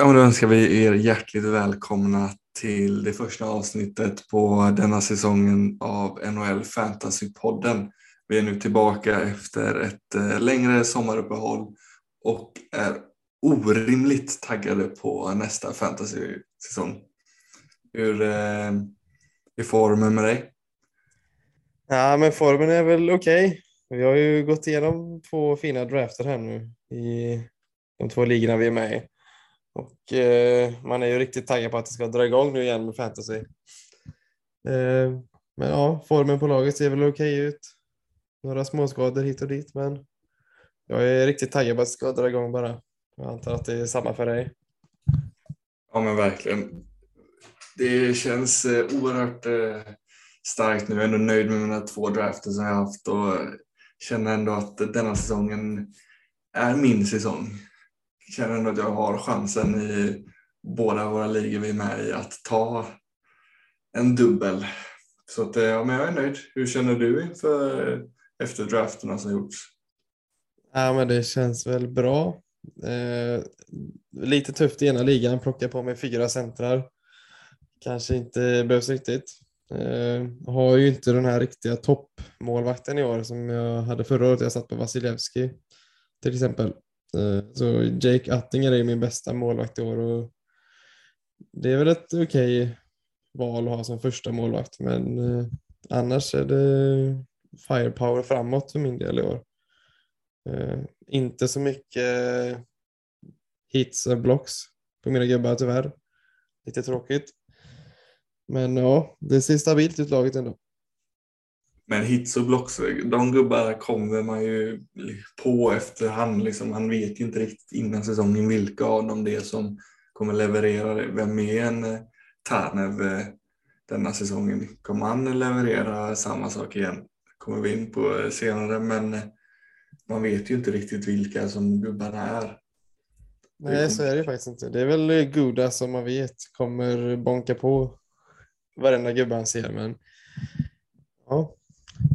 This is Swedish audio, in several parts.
Ja, då önskar vi er hjärtligt välkomna till det första avsnittet på denna säsongen av NHL Fantasy-podden. Vi är nu tillbaka efter ett eh, längre sommaruppehåll och är orimligt taggade på nästa fantasy-säsong. Hur eh, är formen med dig? Ja, men formen är väl okej. Okay. Vi har ju gått igenom två fina drafter här nu i de två ligorna vi är med i. Och eh, man är ju riktigt taggad på att det ska dra igång nu igen med fantasy. Eh, men ja, formen på laget ser väl okej okay ut. Några småskador hit och dit, men jag är riktigt taggad på att det ska dra igång bara. Jag antar att det är samma för dig. Ja, men verkligen. Det känns eh, oerhört eh, starkt nu. Jag är ändå nöjd med mina två drafter som jag haft och känner ändå att denna säsongen är min säsong känner ändå att jag har chansen i båda våra ligor vi är med i att ta en dubbel. Så att, eh, ja, men jag är nöjd. Hur känner du inför eh, efter drafterna som gjorts? Ja, men det känns väl bra. Eh, lite tufft i ena ligan, plocka på mig fyra centrar. Kanske inte behövs riktigt. Eh, har ju inte den här riktiga toppmålvakten i år som jag hade förra året. Jag satt på Vasilevski till exempel. Eh, så Jake Attinger är min bästa målvakt i år och det är väl ett okej okay val att ha som första målvakt men eh, annars är det firepower framåt för min del i år. Eh, inte så mycket hits och blocks på mina gubbar tyvärr. Lite tråkigt. Men ja, det ser stabilt ut laget ändå. Men hits och blocks, de gubbarna kommer man ju på efterhand. Liksom. Man vet ju inte riktigt innan säsongen vilka av dem det är som kommer leverera det. Vem är en eh, Tarnev eh, denna säsongen? Kommer han leverera samma sak igen? kommer vi in på eh, senare, men man vet ju inte riktigt vilka som gubbarna är. Nej, så är det faktiskt inte. Det är väl Goda som man vet kommer bonka på varenda gubbe han ser, men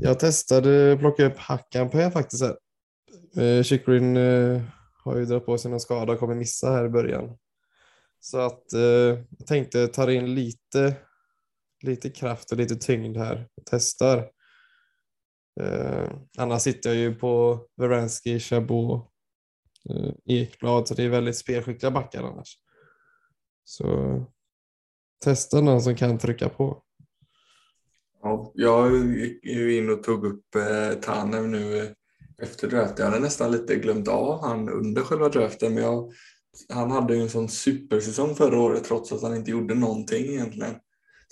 jag testade att plocka upp hackan på er faktiskt. Här. Eh, Chikrin eh, har ju dragit på sig någon skada och kommer missa här i början. Så att eh, jag tänkte ta in lite, lite kraft och lite tyngd här och testar. Eh, annars sitter jag ju på Veransky, Chabot, eh, Ekblad så det är väldigt spelskickliga backar annars. Så testa någon som kan trycka på. Ja, jag gick ju in och tog upp eh, Tanev nu eh, efter draften. Jag hade nästan lite glömt av han under själva draften men jag, han hade ju en sån supersäsong förra året trots att han inte gjorde någonting egentligen.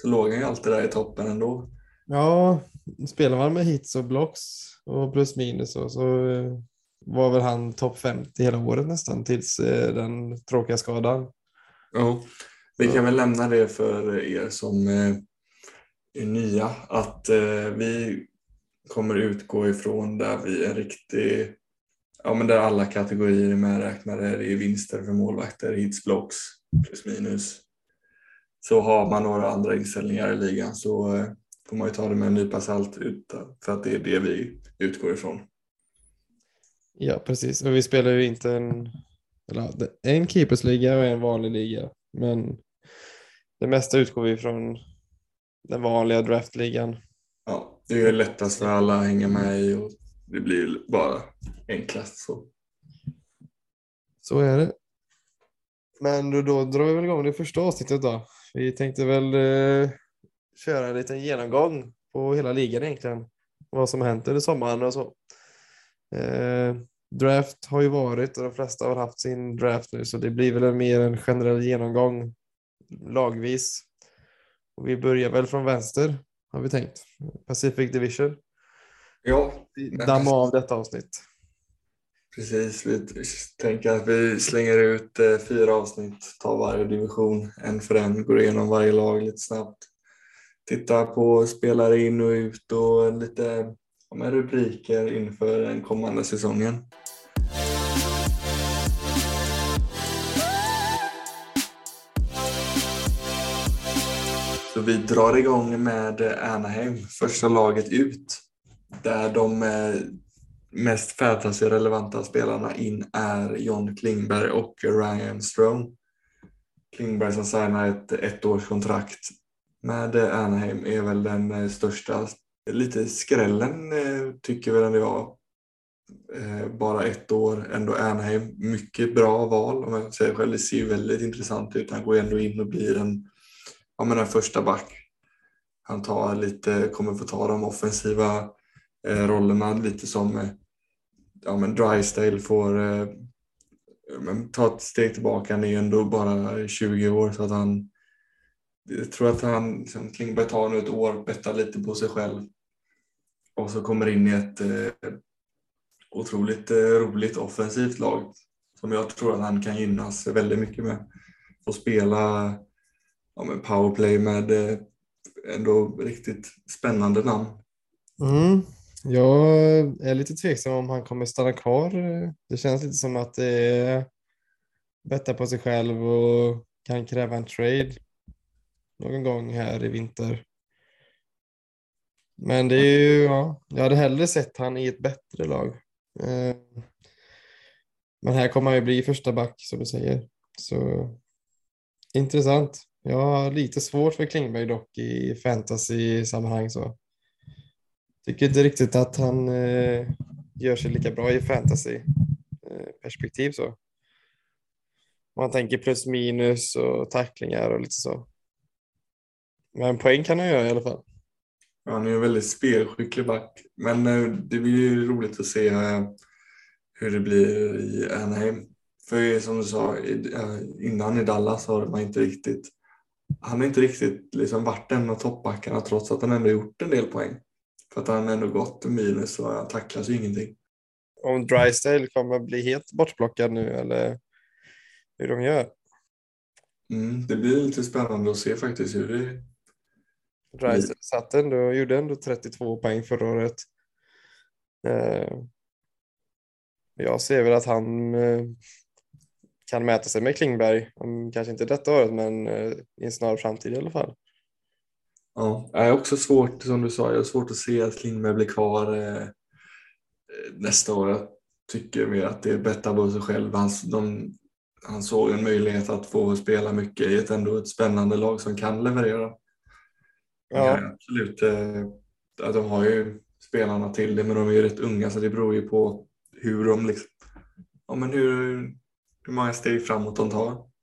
Så låg han ju alltid där i toppen ändå. Ja, spelar man med hits och blocks och plus minus och så eh, var väl han topp 50 hela året nästan tills eh, den tråkiga skadan. Ja, vi kan väl lämna det för er som nya att eh, vi kommer utgå ifrån där vi är riktig, ja men där alla kategorier är medräknade. Det är vinster för målvakter, hits, blocks, plus minus. Så har man några andra inställningar i ligan så eh, får man ju ta det med en nypa salt eh, för att det är det vi utgår ifrån. Ja precis och vi spelar ju inte en, eller, en keepersliga och en vanlig liga men det mesta utgår vi ifrån den vanliga draftligan. Ja, det är lättast för alla att hänga med i och det blir bara enklast så. Så är det. Men då, då drar vi väl igång det första avsnittet då. Vi tänkte väl eh, köra en liten genomgång på hela ligan egentligen. Vad som har hänt under sommaren och så. Eh, draft har ju varit och de flesta har haft sin draft nu så det blir väl mer en generell genomgång lagvis och vi börjar väl från vänster, har vi tänkt. Pacific Division. Ja. Damma av detta avsnitt. Precis, vi tänker att vi slänger ut eh, fyra avsnitt, tar varje division, en för en, går igenom varje lag lite snabbt. Tittar på spelare in och ut och lite ja, rubriker inför den kommande säsongen. Vi drar igång med Anaheim, första laget ut. Där de eh, mest fantasy-relevanta spelarna in är John Klingberg och Ryan Strome. Klingberg som signar ett ettårskontrakt med Anaheim är väl den eh, största, lite skrällen eh, tycker väl ändå jag. var. bara ett år, ändå Anaheim. Mycket bra val om jag säger själv. Det ser ju väldigt intressant ut. Han går ändå in och blir en, ja men en första back. Han tar lite, kommer få ta de offensiva eh, rollerna lite som eh, ja men drystyle får eh, men ta ett steg tillbaka. Han är ju ändå bara 20 år så att han jag tror att han, liksom, Klingberg tar nu ett år, bettar lite på sig själv och så kommer in i ett eh, otroligt eh, roligt offensivt lag som jag tror att han kan gynnas väldigt mycket med. Få spela ja, men powerplay med eh, ändå riktigt spännande namn. Mm. Jag är lite tveksam om han kommer stanna kvar. Det känns lite som att det är betta på sig själv och kan kräva en trade någon gång här i vinter. Men det är ju, ja, jag hade hellre sett han i ett bättre lag. Eh, men här kommer han ju bli första back som du säger. Så intressant. Jag har lite svårt för Klingberg dock i fantasy-sammanhang så. Tycker inte riktigt att han eh, gör sig lika bra i fantasy-perspektiv eh, så. Man tänker plus minus och tacklingar och lite så. Men poäng kan han göra i alla fall. Ja, han är en väldigt spelskicklig back. Men eh, det blir ju roligt att se eh, hur det blir i Anaheim. För som du sa eh, innan i Dallas har man inte riktigt han har inte riktigt liksom varit en av toppbackarna trots att han ändå gjort en del poäng. För att han ändå gått minus och han tacklas ju ingenting. Om Drysdale kommer bli helt bortplockad nu eller hur de gör? Mm, det blir lite spännande att se faktiskt hur det Dreiser satt ändå, gjorde ändå 32 poäng förra året. Eh, jag ser väl att han eh, kan mäta sig med Klingberg, kanske inte detta året men eh, i en snar framtid i alla fall. Ja, det är också svårt som du sa, jag har svårt att se att Klingberg blir kvar nästa år. Jag tycker mer att det är bättre på sig själv. Han, de, han såg en möjlighet att få spela mycket i ett ändå ett spännande lag som kan leverera. Ja. ja absolut. Eh, de har ju spelarna till det, men de är ju rätt unga så det beror ju på hur de liksom, ja, men hur, hur många steg framåt de tar.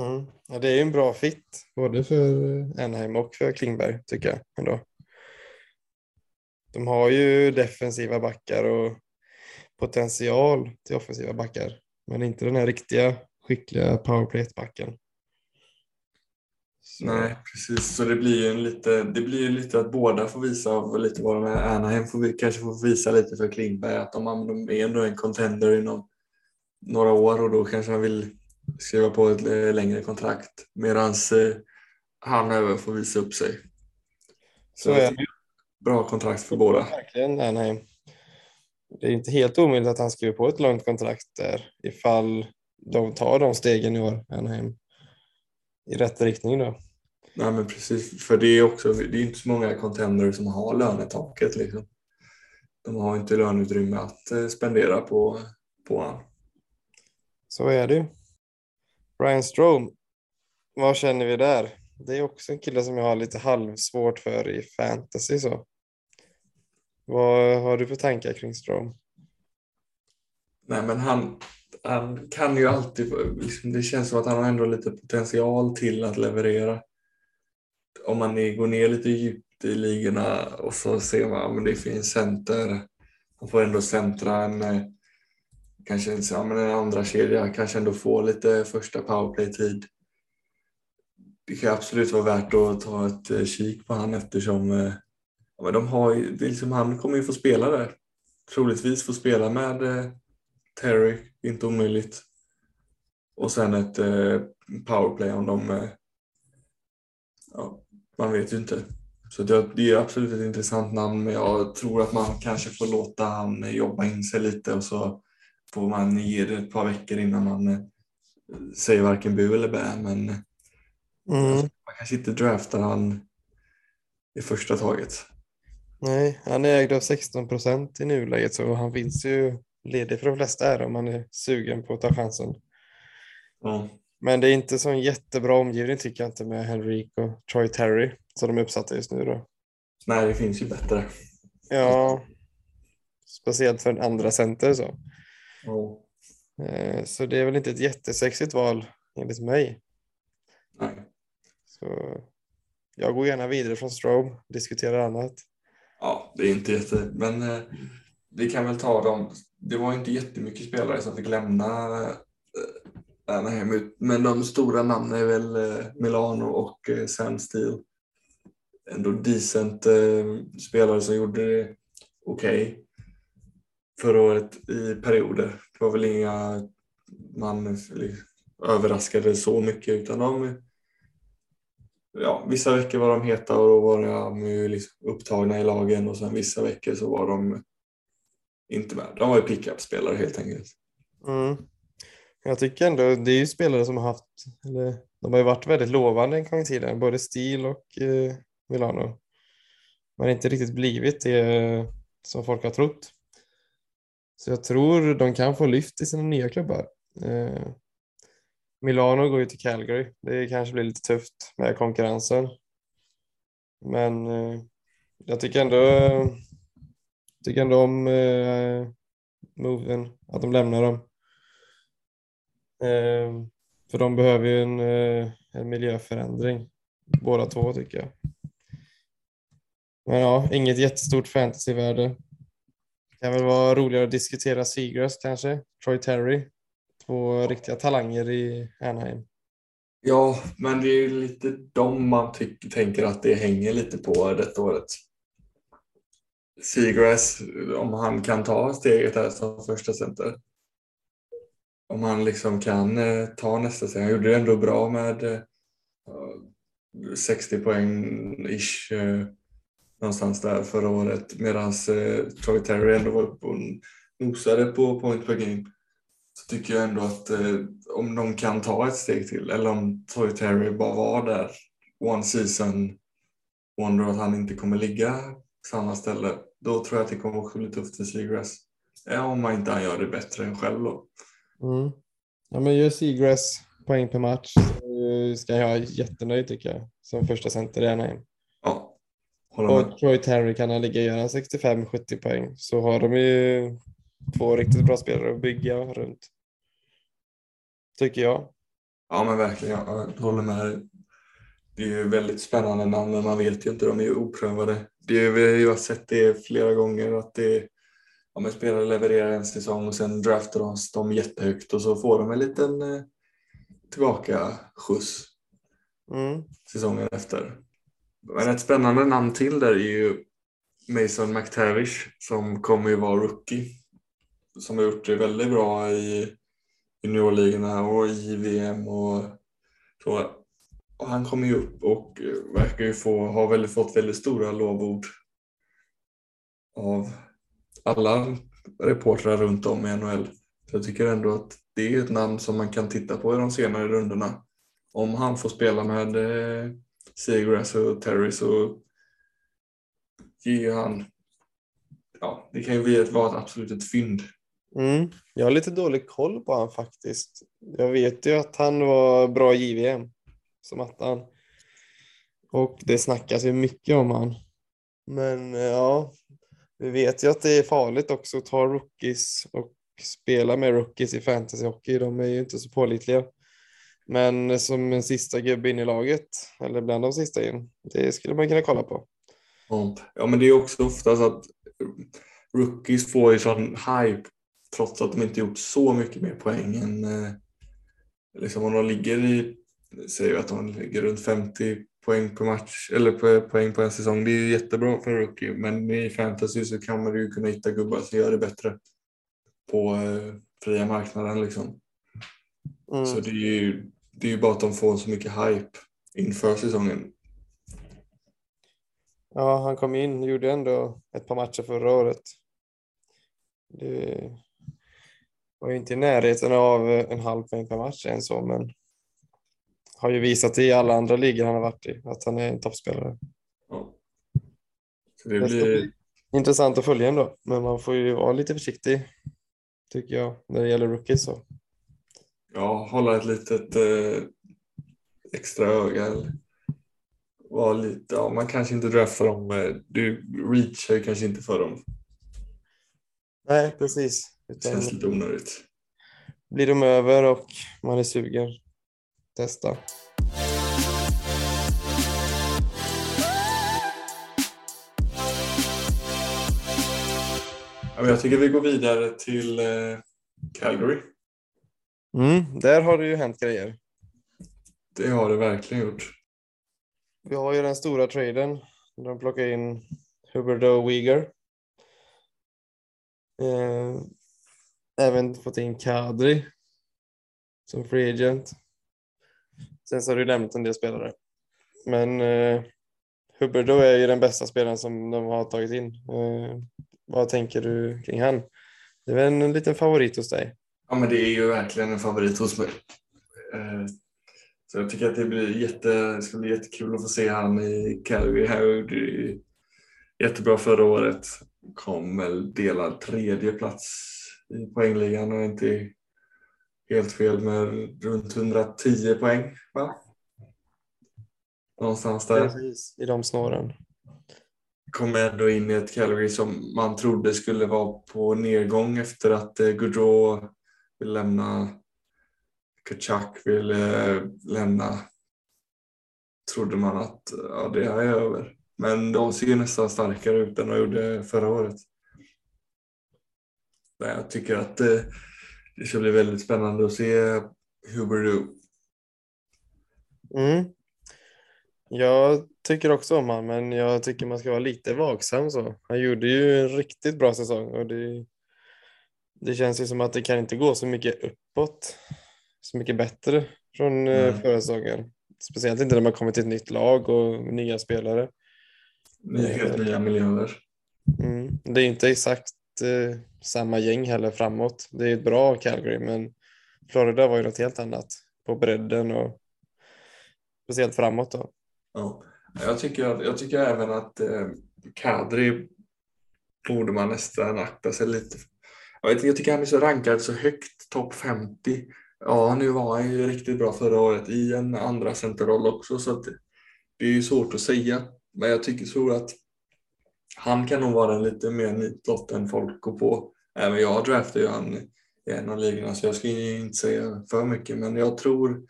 Mm. Ja, det är ju en bra fit både för Enheim och för Klingberg tycker jag ändå. De har ju defensiva backar och potential till offensiva backar, men inte den här riktiga skickliga powerplay-backen. Nej, precis. Så det blir ju en lite, det blir lite att båda får visa lite vad de är. Anaheim får vi kanske få visa lite för Klingberg att de, de är ändå en contender inom några år och då kanske han vill skriva på ett eh, längre kontrakt medan eh, han även får visa upp sig. Så, Så är det. Bra kontrakt för båda. Verkligen Anaheim. Det är inte helt omöjligt att han skriver på ett långt kontrakt där ifall de tar de stegen i år, Anaheim, i rätt riktning då. Nej men precis, för det är också, det är inte så många contenders som har lönetaket liksom. De har inte löneutrymme att eh, spendera på, på han. Så är det ju. Brian Strome, vad känner vi där? Det är också en kille som jag har lite halvsvårt för i fantasy så. Vad har du för tankar kring Strome? Nej men han, han kan ju alltid, liksom, det känns som att han har ändå lite potential till att leverera om man går ner lite djupt i ligorna och så ser man att det finns center. Han får ändå centra en, eh, kanske ja, men en andra kedja kanske ändå få lite första powerplay-tid. Det kan absolut vara värt att ta ett eh, kik på han eftersom eh, ja, men de har, liksom, han kommer ju få spela där. Troligtvis få spela med eh, Terry, inte omöjligt. Och sen ett powerplay om de ja, man vet ju inte. Så det, är absolut ett intressant namn, men jag tror att man kanske får låta han jobba in sig lite och så får man ge det ett par veckor innan man eh, säger varken bu eller bä. Men mm. man kanske inte draftar han i första taget. Nej, han är ägd av 16 procent i nuläget så han finns ju ledig för de flesta är om man är sugen på att ta chansen. Ja. Men det är inte så en jättebra omgivning tycker jag inte med Henrik och Troy Terry som de är uppsatta just nu då. Nej, det finns ju bättre. Ja, speciellt för en andra center så. Ja. Eh, Så det är väl inte ett jättesexigt val enligt mig. Nej. Så jag går gärna vidare från Strobe, diskuterar annat. Ja, det är inte jätte... Men eh, vi kan väl ta dem. Det var inte jättemycket spelare som fick lämna eh, Anaheim ut, men de stora namnen är väl eh, Milano och eh, Sam Steele. Ändå decent eh, spelare som gjorde det okej förra året i perioder. Det var väl inga man liksom överraskade så mycket utan de ja, vissa veckor var de heta och då var de ju liksom upptagna i lagen och sen vissa veckor så var de inte med. De var ju pickup-spelare helt enkelt. Mm. Jag tycker ändå, det är ju spelare som har haft, eller de har ju varit väldigt lovande en gång i tiden, både Stil och eh, Milano. Men inte riktigt blivit det eh, som folk har trott. Så jag tror de kan få lyft i sina nya klubbar. Eh, Milano går ju till Calgary. Det kanske blir lite tufft med konkurrensen. Men eh, jag tycker ändå, tycker ändå om eh, moven, att de lämnar dem. Eh, för de behöver ju en, eh, en miljöförändring, båda två tycker jag. Men ja, inget jättestort fantasyvärde. Kan väl vara roligare att diskutera Seagrass kanske, Troy Terry. Två riktiga talanger i Anaheim. Ja, men det är ju lite dem man tänker att det hänger lite på detta året. Seagrass, om han kan ta steget här som första center. Om han liksom kan eh, ta nästa steg. Han gjorde det ändå bra med eh, 60 poäng ish eh, någonstans där förra året medan eh, Troy Terry ändå var uppe och nosade på point per game. Så tycker jag ändå att eh, om de kan ta ett steg till eller om Troy Terry bara var där one season wonder att han inte kommer ligga på samma ställe. Då tror jag att det kommer att bli tufft för Seagrass. Ja, om man inte han gör det bättre än själv då. Mm. Ja, men gör Seagrass poäng per match så ska jag vara jättenöjd tycker jag som första center i Anaheim. Ja, håller med. Och Troy Terry kan han ligga och göra 65-70 poäng så har de ju två riktigt bra spelare att bygga runt. Tycker jag. Ja men verkligen, jag håller med. Det är ju väldigt spännande namn men man vet ju inte, de är ju oprövade. Det är, vi har ju sett det flera gånger att det ja, men spelare levererar en säsong och sen draftar de jättehögt och så får de en liten eh, tillbaka skjuts Mm. säsongen efter. Men ett spännande namn till där är ju Mason McTavish som kommer ju vara rookie. Som har gjort det väldigt bra i juniorligorna och i VM och så. Och han kommer ju upp och verkar ju få, ha väldigt, fått väldigt stora lovord av alla reportrar runt om i NHL. Så jag tycker ändå att det är ett namn som man kan titta på i de senare rundorna. Om han får spela med eh, Seagrass och Terry så ger ju han, ja det kan ju bli ett, vara ett absolut ett fynd. Mm. Jag har lite dålig koll på han faktiskt. Jag vet ju att han var bra i JVM som attan. Och det snackas ju mycket om han. Men eh, ja, vi vet ju att det är farligt också att ta rookies och spela med rookies i fantasyhockey. De är ju inte så pålitliga. Men som en sista gubbe in i laget, eller bland de sista in, det skulle man kunna kolla på. Ja, men det är också ofta så att rookies får ju sån hype trots att de inte gjort så mycket mer poäng än eh, liksom om de ligger i, säger att de ligger runt 50 poäng per match eller på, poäng på en säsong. Det är ju jättebra för en rookie men i fantasy så kan man ju kunna hitta gubbar som gör det bättre på eh, fria marknaden liksom. Mm. Så det är ju det är ju bara att de får så mycket hype inför säsongen. Ja, han kom in och gjorde ändå ett par matcher förra året. Det var ju inte i närheten av en halv poäng per match än så, men har ju visat i alla andra ligor han har varit i att han är en toppspelare. Ja. Så det Det blir, bli intressant att följa ändå, men man får ju vara lite försiktig tycker jag när det gäller rookies. Så. Ja, hålla ett litet eh, extra öga. Eller vara lite, ja, man kanske inte draftar dem. eh, Du reachar kanske inte för dem. Nej, precis. Det känns lite onödigt. blir de över och man är sugen, testa. Jag tycker vi går vidare till eh, Calgary. Mm, där har det ju hänt grejer. Det har det verkligen gjort. Vi har ju den stora traden. De plockar in Huberto Uyghur. Eh, även fått in Kadri som free agent. Sen så har du lämnat en del spelare. Men eh, Huberto är ju den bästa spelaren som de har tagit in. Eh, vad tänker du kring han? Det är väl en liten favorit hos dig? Ja, men det är ju verkligen en favorit hos mig. Eh, Så jag tycker att det, blir jätte, det ska bli jättekul att få se han i Calgary. Ju jättebra förra året. Kom väl delad tredje plats i poängligan och inte helt fel med runt 110 poäng. Va? Någonstans där. Precis, i de snåren. kom ändå in i ett Calgary som man trodde skulle vara på nedgång efter att eh, Gaudreau vill lämna, Kachak vill eh, lämna. Trodde man att ja, det är över. Men de ser nästan starkare ut än de gjorde förra året. Men jag tycker att eh, det ska bli väldigt spännande att se Huberdeau. Mm. Jag tycker också om honom, men jag tycker man ska vara lite vaksam. Så. Han gjorde ju en riktigt bra säsong och det, det känns ju som att det kan inte gå så mycket uppåt, så mycket bättre från eh, Mm. förra säsongen. Speciellt inte när man kommer till ett nytt lag och nya spelare. Ny, helt nya miljöer. Mm. Det är inte exakt eh, samma gäng heller framåt. Det är ett bra Calgary, men Florida var ju något helt annat på bredden och speciellt framåt. Då. Ja. Jag, tycker, att- jag tycker även att eh, Kadri borde man nästan akta sig lite. Jag, vet, jag tycker han är så rankad så högt, topp 50. Ja, nu var han ju riktigt bra förra året i en andra centerroll också så att det är ju svårt att säga. Men jag tycker så att han kan nog vara en lite mer nitlott än folk går på. Även jag draftar ju han i en av ligorna så jag ska ju inte säga för mycket men jag tror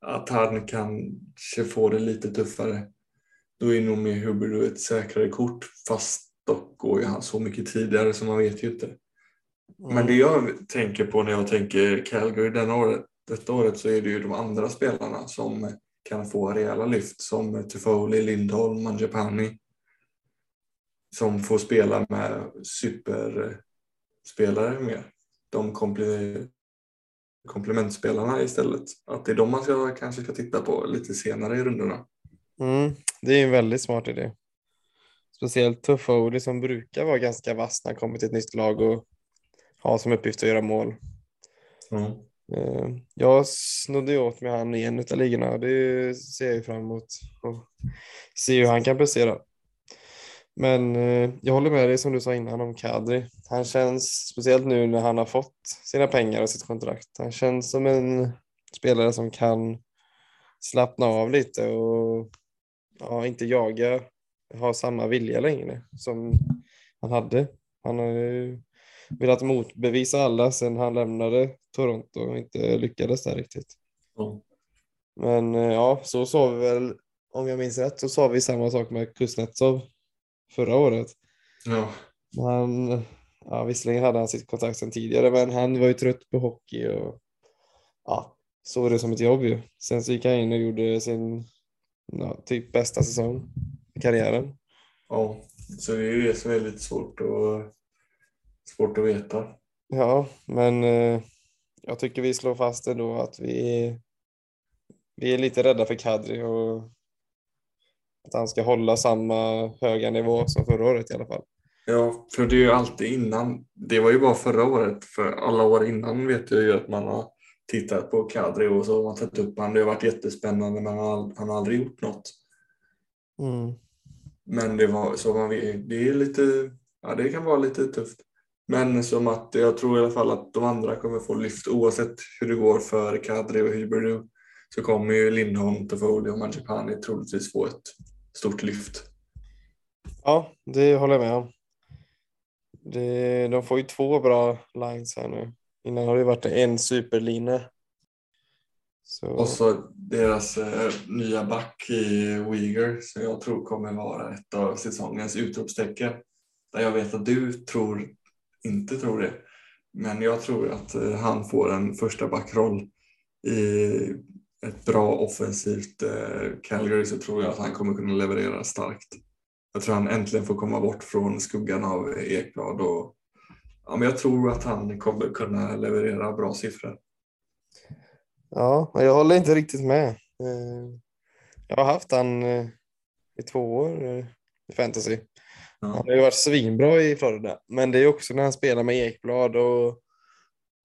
att han kanske får det lite tuffare. Då är nog med Huberdeau ett säkrare kort fast dock går ju han så mycket tidigare så man vet ju inte. Men det jag tänker på när jag tänker Calgary denna året, detta året så är det ju de andra spelarna som kan få rejäla lyft som Toffoli, Lindholm, Mangiapane som får spela med superspelare mer. De komple- komplementspelarna istället. Att det är de man ska, kanske ska titta på lite senare i rundorna. Mm, det är en väldigt smart idé. Speciellt Tuffoli som brukar vara ganska vass när han kommer till ett nytt lag och ha som uppgift att göra mål. Eh, Jag snodde ju åt mig han i en av ligorna och det ser jag ju fram emot och se hur han kan prestera. Men eh, jag håller med dig som du sa innan om Kadri. Han känns, speciellt nu när han har fått sina pengar och sitt kontrakt, han känns som en spelare som kan slappna av lite och ja, inte jaga, ha samma vilja längre som han hade. Han har ju velat motbevisa alla sedan han lämnade Toronto och inte lyckades där riktigt. Ja. Men eh, ja, så sa vi väl, om jag minns rätt, så sa vi samma sak med Kuznetsov förra året. Ja. Han, ja, visserligen hade han sitt kontrakt sedan tidigare, men han var ju trött på hockey och ja, såg det som ett jobb ju. Sen så gick han in och gjorde sin ja, typ bästa säsong i karriären. ja, så det är ju det som är lite svårt att, svårt att veta. Ja, men eh, jag tycker vi slår fast ändå att vi, vi är lite rädda för Kadri och att han ska hålla samma höga nivå som förra året i alla fall. Ja, för det är ju alltid innan. Det var ju bara förra året. För alla år innan vet jag ju att man har tittat på Kadri och så har man tagit upp honom. Det har varit jättespännande men han har, han har aldrig gjort något. Mm. Men det var så man vet, det är lite, ja det kan vara lite tufft. Men som att jag tror i alla fall att de andra kommer få lyft oavsett hur det går för Kadri och Hyberdu så kommer ju Lindholm, Toffoli och Mangiapane troligtvis få ett stort lyft. Ja, det håller jag med om. Det, de får ju två bra lines här nu. Innan har det varit en superline. Så. Och så deras eh, nya back i Uyghur som jag tror kommer vara ett av säsongens utropstecken. Där jag vet att du tror, inte tror det. Men jag tror att eh, han får en första backroll i ett bra offensivt eh, Calgary så tror jag att han kommer kunna leverera starkt. Jag tror han äntligen får komma bort från skuggan av Ekblad och ja, men jag tror att han kommer kunna leverera bra siffror. Ja, jag håller inte riktigt med. Eh, jag har haft han i två år i fantasy. Han har ju varit svinbra i Florida, men det är också när han spelar med Ekblad och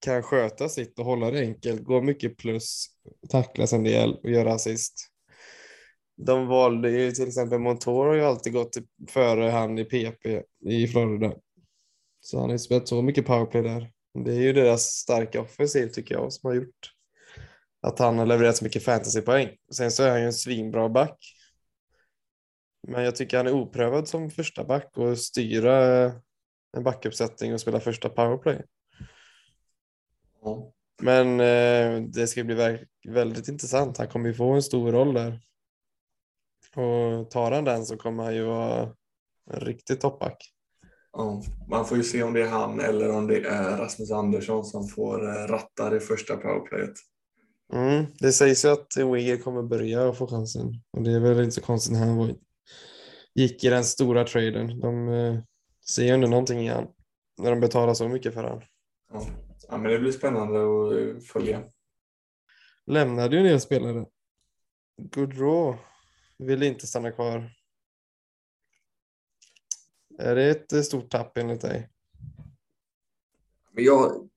kan sköta sitt och hålla det enkelt, gå mycket plus, tacklas en del och göra assist. De valde ju till exempel Montour har ju alltid gått före han i PP i Florida. Så han har ju spelat så mycket powerplay där. Det är ju deras starka offensiv tycker jag som har gjort att han har levererat så mycket fantasypoäng. Sen så är han ju en svinbra back. Men jag tycker han är oprövad som första back och styra en backuppsättning och spela första powerplay. Ja. Men eh, det ska bli väldigt intressant. Han kommer ju få en stor roll där. Och tar han den så kommer han ju vara en riktig toppback. Ja, man får ju se om det är han eller om det är Rasmus Andersson som får eh, ratta det första powerplayet. Mm, det sägs ju att Wigger kommer börja och få chansen och det är väl inte så konstigt när han gick i den stora traden. De eh, ser ändå någonting i han när de betalar så mycket för han. Ja. ja, men det blir spännande att eh, följa. Lämnade ju en del spelare. Goodrow vill inte stanna kvar. Är det ett eh, stort tapp enligt dig? Jag,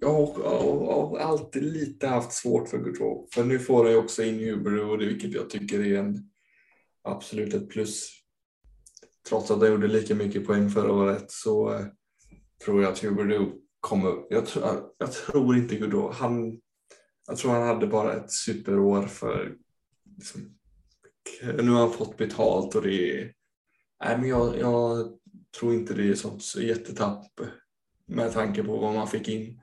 jag har alltid lite haft svårt för Gaudreau. För nu får ju också in Huber och det, vilket jag tycker är en absolut ett plus. Trots att han gjorde lika mycket poäng förra året så eh, tror jag att Hugo kommer. Jag, tror, jag tror inte Gaudreau. Han, jag tror han hade bara ett superår för liksom, nu har han fått betalt och det är Nej, men jag, jag tror inte det är sånt jättetapp med tanke på vad man fick in.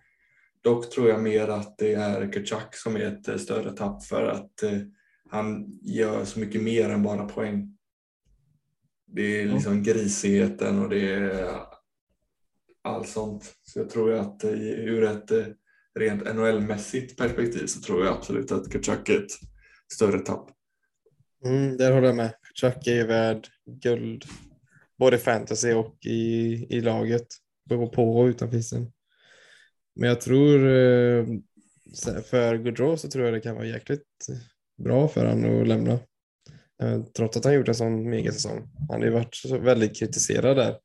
Dock tror jag mer att det är Kachak som är ett eh, större tapp för att eh, han gör så mycket mer än bara poäng. Det är liksom grisigheten och det är allt sånt. Så jag tror att eh, ur ett rent NHL-mässigt perspektiv så tror jag absolut att Kachak är ett större tapp. Mm, där håller jag med. Kachak är värd guld både fantasy och i, i laget. På och utanför isen. Men jag tror eh, för Gaudreau så tror jag det kan vara jäkligt bra för honom att lämna. Eh, trots att han gjort en sån megasäsong. Han har ju varit väldigt kritiserad där.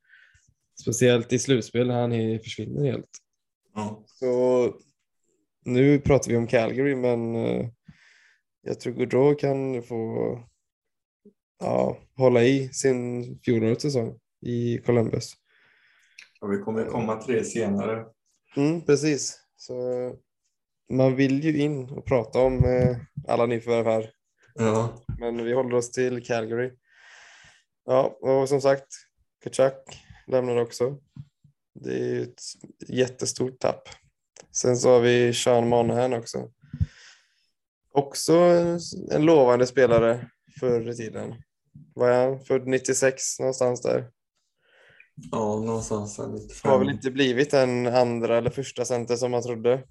Speciellt i slutspel när han försvinner helt. Ja. Så nu pratar vi om Calgary men eh, jag tror Gaudreau kan få ja, hålla i sin fjolårets säsong i Columbus. Och vi kommer komma till det senare. Mm, precis. Så man vill ju in och prata om eh, alla nyförvärv här. Ja. Men vi håller oss till Calgary. Ja, och som sagt, Kachak lämnar också. Det är ett jättestort tapp. Sen så har vi Sean Monahan också. Också en lovande spelare förr i tiden. Vad är han? Född 96 någonstans där. Ja, någonstans där. 95. Har väl inte blivit en andra eller första center som man trodde.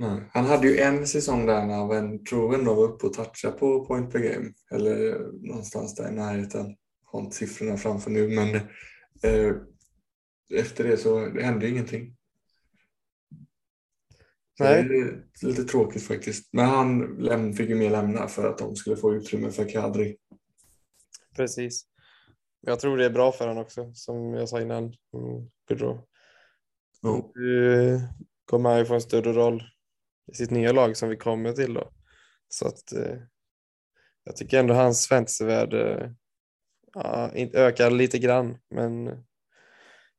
Nej. Han hade ju en säsong där när han tror ändå var uppe och touchade på point per game. Eller någonstans där i närheten. Har inte siffrorna framför nu men eh, efter det så det hände ingenting. Nej. Det är lite tråkigt faktiskt. Men han fick ju mer lämna för att de skulle få utrymme för Kadri. Precis. Jag tror det är bra för honom också, som jag sa innan. Pedro. Mm. Nu kommer han ju få en större roll i sitt nya lag som vi kommer till då. Så att eh, jag tycker ändå hans fantasyvärde ja, ökar lite grann, men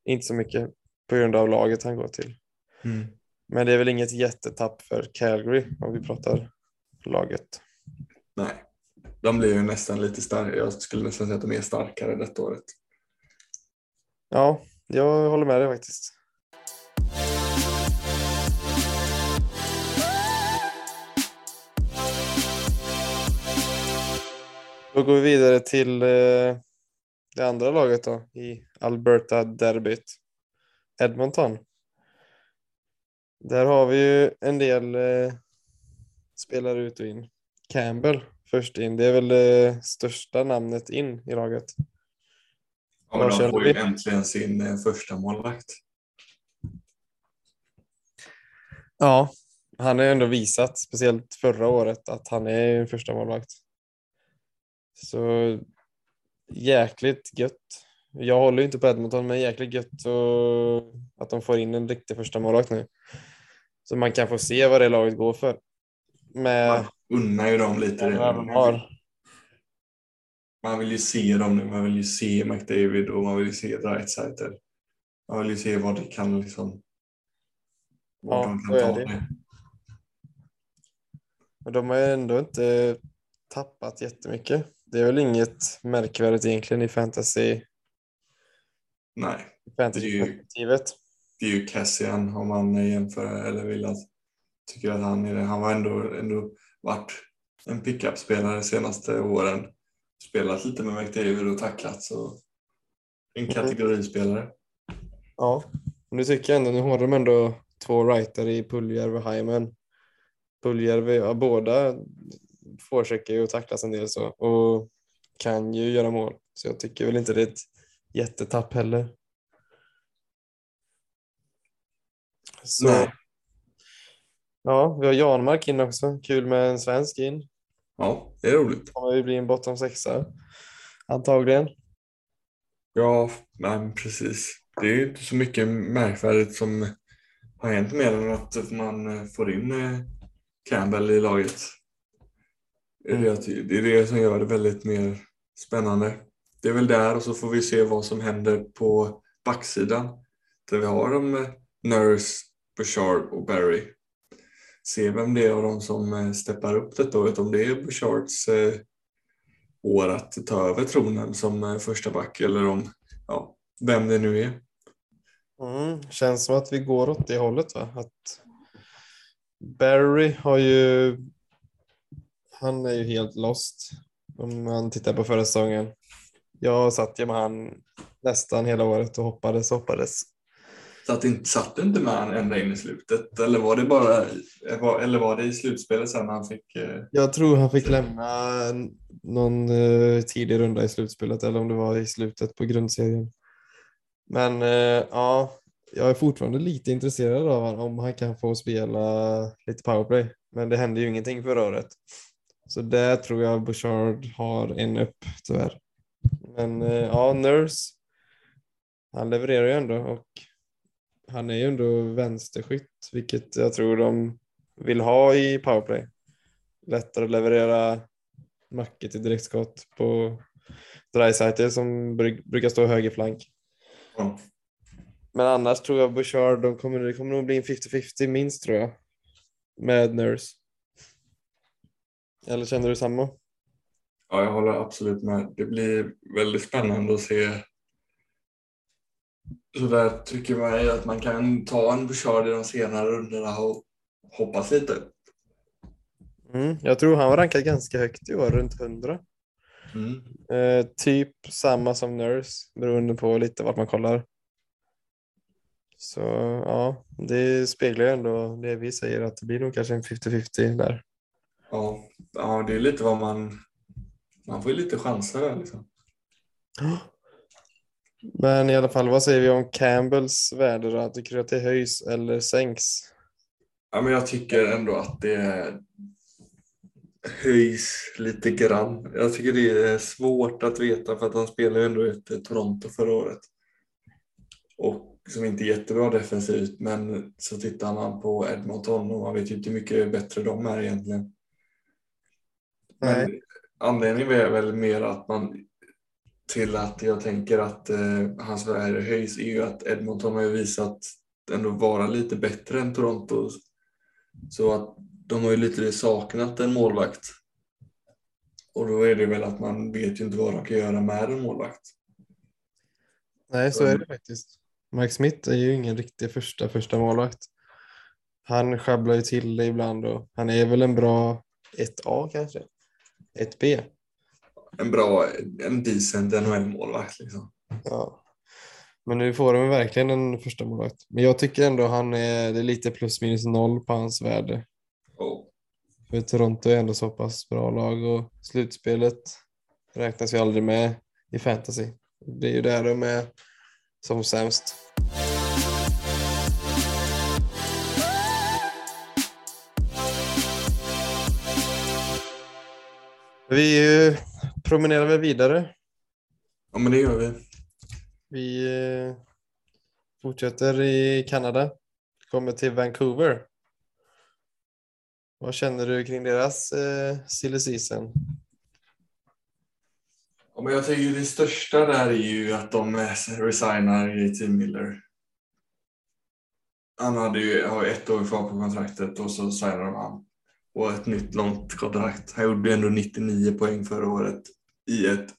inte så mycket. på grund av laget han går till. Mm. Men det är väl inget jättetapp för Calgary om vi pratar laget. Nej, de blir ju nästan lite starkare. Jag skulle nästan säga att de är starkare detta året. Ja, jag håller med dig faktiskt. Då går vi vidare till eh, det andra laget då i Alberta-derbyt. Edmonton. Där har vi ju en del eh, spelare ut och in. Campbell först in. Det är väl det största namnet in i laget. Ja, men de får ju äntligen sin eh, första målvakt. Ja, han har ju ändå visat, speciellt förra året, att han är en första målvakt. Så jäkligt gött. Jag håller ju inte på Edmonton, men jäkligt gött och att de får in en riktig första målvakt nu. Så man kan få se vad det laget går för. Med Man unnar ju dem lite det. de har. Man vill ju se dem nu. Man vill ju se McDavid och man vill ju se Dreisaitl. Man vill ju se vad det kan liksom. Vad Ja, de kan ta det. det. Men de har ju ändå inte tappat jättemycket. Det är väl inget märkvärdigt egentligen i fantasy, Nej, fantasy-perspektivet. det är ju Cassian om man jämför eller vill att tycker att han är det. Han har ändå, ändå varit en pickup-spelare senaste åren. Spelat lite med McDavid och tacklat så en Mm. kategorispelare. Ja, nu tycker jag ändå, nu har de ändå två writer i Puljärvi och Hyman. Puljärvi, ja, båda försöker ju tacklas en del så och kan ju göra mål. Så jag tycker väl inte det är ett jättetapp heller. Så, Nej. ja, vi har Janmark in också. Kul med en svensk in. Ja, det är roligt. Kommer ju bli en bottom sexa. Antagligen. Ja, men precis. Det är ju inte så mycket märkvärdigt som har hänt mer än att man får in eh, Campbell i laget. Det är det, det är det som gör det väldigt mer spännande. Det är väl där och så får vi se vad som händer på backsidan. Där vi har de eh, Nurse, Bouchard och Barry. Se vem det är av dem som eh, steppar upp detta året. Om det är Bouchards eh, år att ta över tronen som första back eller om, ja, vem det nu är. Mm, känns som att vi går åt det hållet va? Att Barry har ju han är ju helt lost om man tittar på förra säsongen. Jag satt ju med han nästan hela året och hoppades och hoppades. Så att inte, satt du inte med han ända in i slutet? Eller var det bara eller var det i slutspelet sen han fick... eh, Jag tror han fick lämna någon eh, tidig runda i slutspelet eller om det var i slutet på grundserien. Men eh, ja, jag är fortfarande lite intresserad av han- om han kan få spela lite powerplay. Men det hände ju ingenting förra året. Så där tror jag Bouchard har en upp tyvärr. Men eh, ja, Nurse. Han levererar ju ändå och han är ju ändå vänsterskytt, vilket jag tror de vill ha i powerplay. Lättare att leverera mackor till direktskott på Dreisaitl som bru- brukar stå höger flank. Ja. Men annars tror jag Bouchard, de kommer, det kommer nog bli en 50-50 minst tror jag. Med Nurse. Eller känner du samma? ja, jag håller absolut med. Det blir väldigt spännande att se. Så där tycker man att man kan ta en Bouchard i de senare rundorna och hoppas lite. Mm, jag tror han var rankad ganska högt i år, runt 100. Mm. Eh, typ samma som Nurse, beroende på lite vart man kollar. Så ja, det speglar ju ändå det vi säger att det blir nog kanske en 50-50 där. Ja, ja, det är lite vad man... Man får ju lite chanser där liksom. Men i alla fall, vad säger vi om Campbells värde då? Tycker du att det höjs eller sänks? Ja, men jag tycker ändå att det höjs lite grann. Jag tycker det är svårt att veta för att han spelade ändå i ett Toronto förra året. Och som inte är jättebra defensivt, men så tittar man på Edmonton och man vet ju inte hur mycket bättre de är egentligen. Men anledningen är väl mer att man till att jag tänker att eh, hans värde höjs är ju att Edmonton har ju visat ändå vara lite bättre än Toronto. Så att de har ju lite saknat en målvakt. Och då är det väl att man vet ju inte vad de kan göra med en målvakt. Nej, så är det faktiskt. Mike Smith är ju ingen riktig första första målvakt. Han sjabblar ju till det ibland och han är väl en bra 1A kanske. 1B. En bra, en decent NHL-målvakt liksom. Ja. Men nu får de verkligen en första målvakt. Men jag tycker ändå han är, det är lite plus minus noll på hans värde. Oh. För Toronto är ändå så pass bra lag och slutspelet räknas ju aldrig med i fantasy. Det är ju där de är som sämst. Vi promenerar väl vidare. Ja, men det gör vi. Vi eh, fortsätter i Kanada. Kommer till Vancouver. Vad känner du kring deras eh, silly season? Ja, men jag tycker det största där är ju att de eh, resignar JT Miller. Han hade ju ett år kvar på kontraktet och så signar de han. Och ett nytt långt kontrakt. Han gjorde ändå 99 poäng förra året i ett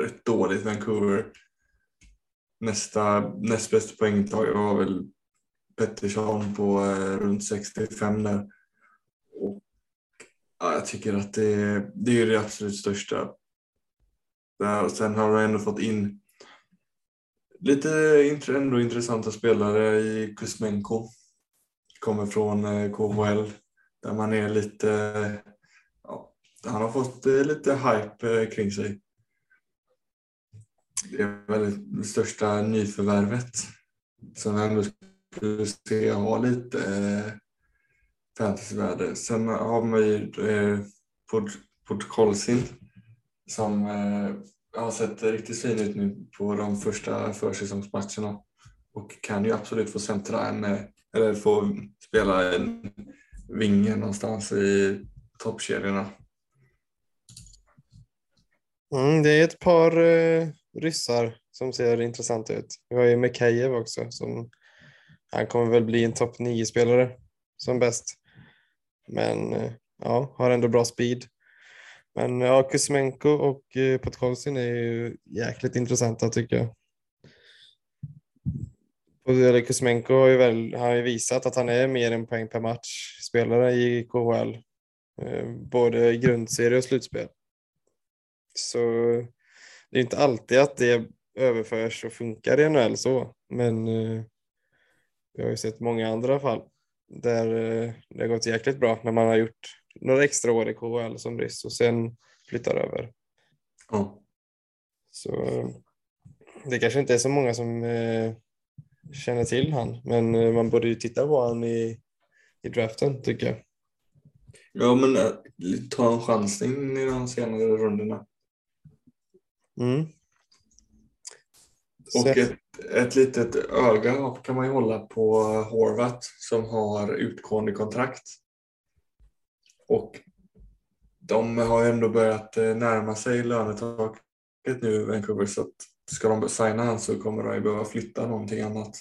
rätt dåligt Vancouver. Nästa näst bästa poängtagare var väl Pettersson på eh, runt 65 där. Och, ja, jag tycker att det, det är det absolut största. Där, och sen har de ändå fått in lite ändå intressanta spelare i Kuzmenko. Kommer från eh, KHL där man är lite, ja, han har fått eh, lite hype eh, kring sig. Det är väl det största nyförvärvet som jag ändå skulle se ha lite eh, fantasyvärde. Sen har man ju eh, Podkolsin som eh, har sett riktigt fin ut nu på de första försäsongsmatcherna och kan ju absolut få centra en, eh, eller få spela en vinge någonstans i toppkedjorna. Mm, det är ett par eh, ryssar som ser intressanta ut. Vi har ju Mekajev också. Som, han kommer väl bli en topp 9-spelare som bäst. Men eh, ja, har ändå bra speed. Men ja, Kuzmenko och eh, Podkolzin är ju jäkligt intressanta tycker jag. Kuzmenko har ju, väl, har ju visat att han är mer än poäng per match spelare i KHL. Eh, både grundserie och slutspel. Så det är inte alltid att det överförs och funkar i NHL så, men eh, vi har ju sett många andra fall där eh, det har gått jäkligt bra när man har gjort några extra år i KHL som ryss och sen flyttar över. Mm. Så det kanske inte är så många som känner till han, men man borde ju titta på han i, i draften tycker jag. Ja, men äh, ta en chansning i de senare rundorna. Mm. Och ett, ett litet öga kan man ju hålla på Horvat som har utgående kontrakt. Och de har ju ändå börjat eh, närma sig lönetaket nu Vancouver så att ska de signa han så kommer de ju behöva flytta någonting annat.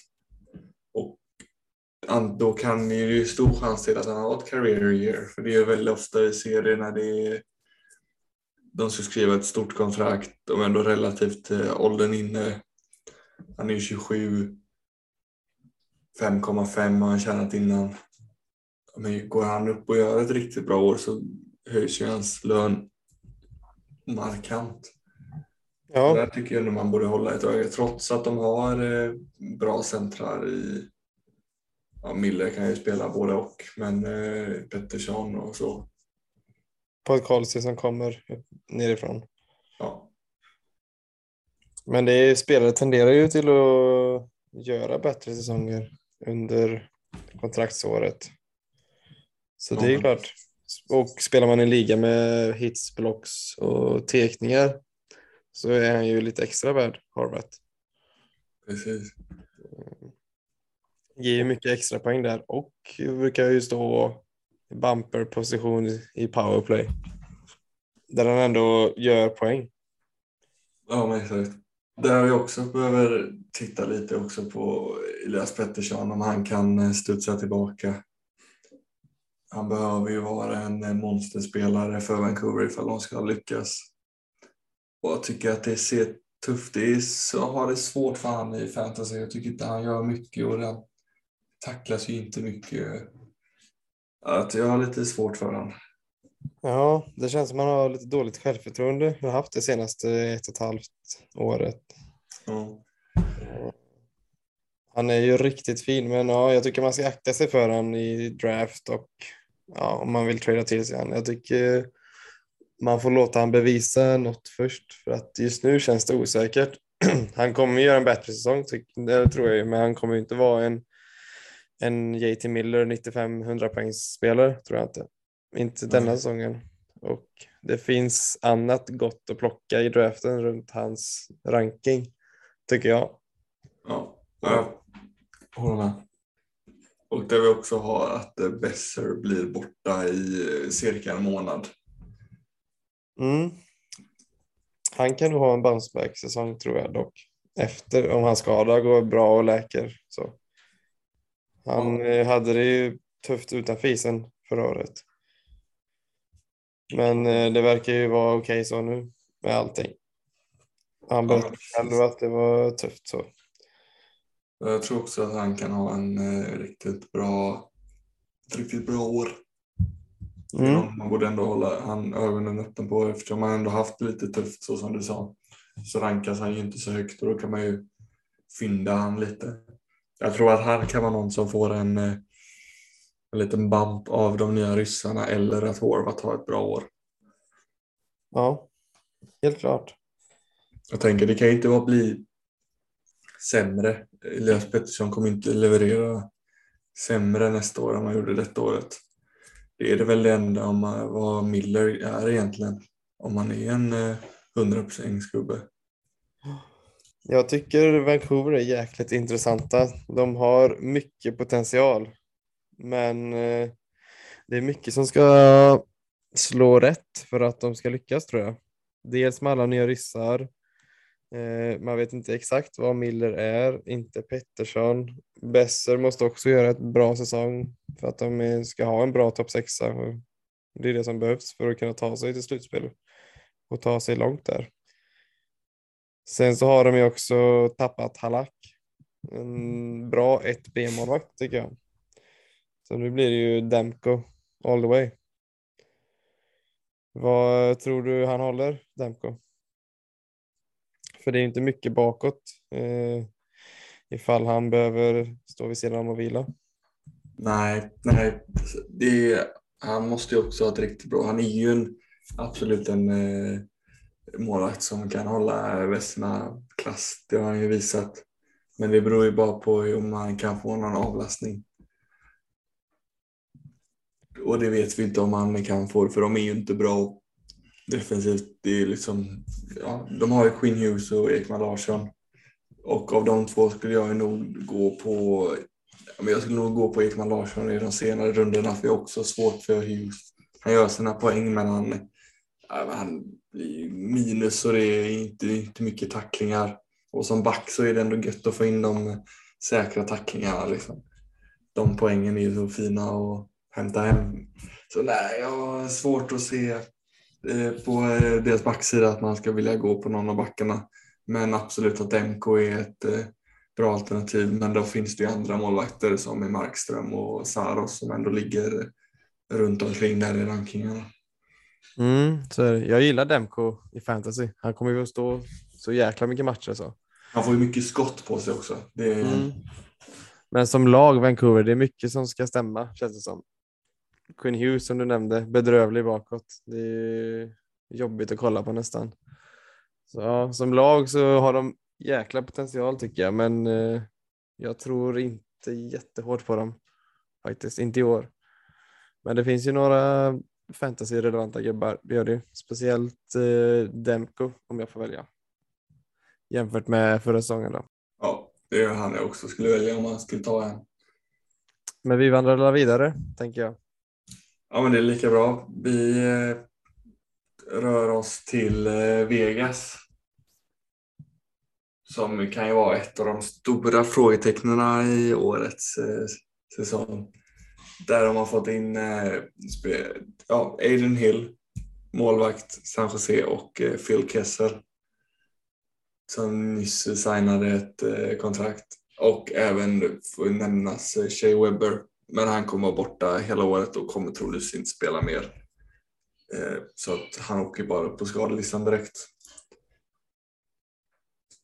Då kan det ju stor chans till att han har ett career year för det är väldigt ofta i serier när det är de ska skriva ett stort kontrakt, är ändå relativt eh, åldern inne. Han är ju 27, 5,5 har han tjänat innan. Men går han upp och gör ett riktigt bra år så höjs ju hans lön markant. Ja, Där tycker jag ändå man borde hålla ett öga trots att de har eh, bra centrar i Ja, Miller kan ju spela både och, men eh, Pettersson och så. Podkolzin som kommer nerifrån. Ja, Men det är, spelare tenderar ju till att göra bättre säsonger under kontraktsåret. Så det är Ja. klart. Och spelar man i en liga med hits, blocks och tekningar så är han ju lite extra värd, Horvat. precis. Ger ju mycket extra poäng där och brukar ju stå Bumperposition bumper-position i powerplay. Där han ändå gör poäng. Ja, men exakt. Där vi också behöver titta lite också på Elias Pettersson om han kan eh, studsa tillbaka. Han behöver ju vara en eh, monsterspelare för Vancouver ifall de ska lyckas. Och jag tycker att det ser tufft ut. Jag har det svårt för han i fantasy. Jag tycker inte han gör mycket och den tacklas ju inte mycket. Att jag har lite svårt för honom. Ja, det känns som att man har lite dåligt självförtroende. Jag har haft det senaste ett och ett halvt året. Ja. Han är ju riktigt fin, men ja, jag tycker man ska akta sig för honom i draft och ja, om man vill trada till sig honom. Jag tycker man får låta han bevisa något först för att just nu känns det osäkert. han kommer göra en bättre säsong, det tror jag men han kommer inte vara en, en JT Miller 95-100 poängs spelare, tror jag inte. Inte denna mm. säsongen. Och det finns annat gott att plocka i draften runt hans ranking, tycker jag. Ja, jag håller med. Och där vi också har att Besser blir borta i cirka en månad. Mm. Han kan nog ha en bounceback-säsong tror jag dock. Efter, om hans skada går bra och läker. Så. Han ja. hade det ju tufft utanför isen förra året. Men eh, det verkar ju vara okej okay så nu med allting. Han berättade ja, själv att det var tufft så. Jag tror också att han kan ha en eh, riktigt bra, ett riktigt bra år. Mm. Man borde ändå hålla han, ögonen öppen på eftersom han ändå haft lite tufft så som du sa. Så rankas han ju inte så högt och då kan man ju fynda han lite. Jag tror att han kan vara någon som får en, eh, en liten bump av de nya ryssarna eller att Horvath har ett bra år. Ja, helt klart. Jag tänker det kan ju inte vara bli sämre. Elias Pettersson kommer inte leverera sämre nästa år än man gjorde detta året. Det är det väl det enda om vad Miller är egentligen. Om man är en 100% eh, gubbe. Jag tycker Vancouver är jäkligt intressanta. De har mycket potential. Men eh, det är mycket som ska slå rätt för att de ska lyckas tror jag. Dels med alla nya ryssar. Eh, man vet inte exakt vad Miller är, inte Pettersson. Besser måste också göra ett bra säsong för att de ska ha en bra topp sexa. Det är det som behövs för att kunna ta sig till slutspel och ta sig långt där. Sen så har de ju också tappat Halak. En bra 1B-målvakt tycker jag. Så nu blir det ju Demko all the way. Vad tror du han håller, Demko? För det är inte mycket bakåt eh, ifall han behöver stå vid sidan om och vila. Nej, nej. Det, han måste ju också ha ett riktigt bra. Han är ju en, absolut en eh, målvakt som kan hålla västerna-klass, Det har han ju visat. Men det beror ju bara på om han kan få någon avlastning. Och det vet vi inte om han kan få för de är ju inte bra defensivt. Det är liksom, ja, de har ju Quinn Hughes och Ekman Larsson. Och av de två skulle jag nog gå på jag skulle nog gå på Ekman Larsson i de senare rundorna för jag har också svårt för Hughes. Han gör sina poäng men han, han minus och det är inte, inte mycket tacklingar. Och som back så är det ändå gött att få in de säkra tacklingarna. Liksom. De poängen är ju så fina att hämta hem. Så nej, jag har svårt att se eh, på eh, deras backsida att man ska vilja gå på någon av backarna. Men absolut att MK är ett eh, bra alternativ. Men då finns det ju andra målvakter som är Markström och Saros som ändå ligger runt omkring där i rankingarna. Mm, så jag gillar Demko i fantasy. Han kommer ju att stå så jäkla mycket matcher. Så. Han får ju mycket skott på sig också. Är... mm. Men som lag, Vancouver, det är mycket som ska stämma känns det som. Quinn Hughes som du nämnde, bedrövlig bakåt. Det är jobbigt att kolla på nästan. Så, ja, som lag så har de jäkla potential tycker jag, men eh, jag tror inte jättehårt på dem faktiskt, inte i år. Men det finns ju några fantasy-relevanta gubbar, det gör det Speciellt eh, Demko om jag får välja. Jämfört med förra säsongen då. Ja, det är han jag också skulle välja om man skulle ta en. Men vi vandrar vidare, tänker jag. Ja, men det är lika bra. Vi eh, rör oss till eh, Vegas. som kan ju vara ett av de stora frågetecknen i årets eh, säsong. Där de har fått in eh, ja, Aiden Hill, målvakt San Jose och eh, Phil Kessel som nyss signade ett eh, kontrakt. Och även får nämnas eh, Shea Webber, men han kommer vara borta hela året och kommer troligtvis inte spela mer. Eh, så att han åker bara upp på skadelistan direkt.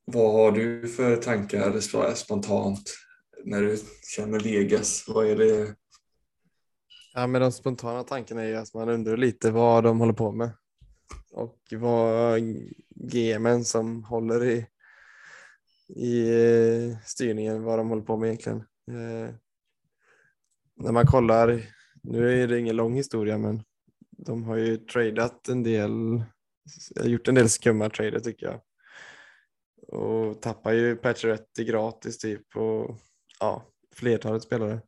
Vad har du för tankar spontant när du känner Vegas? Vad är det? Ja, men de spontana tankarna är ju att man undrar lite vad de håller på med och vad GMen som håller i, i eh, styrningen, vad de håller på med egentligen. Eh, när man kollar, nu är det ingen lång historia, men de har ju tradat en del, gjort en del skumma trader tycker jag och tappar ju Pacioretty gratis typ och ja, flertalet spelare.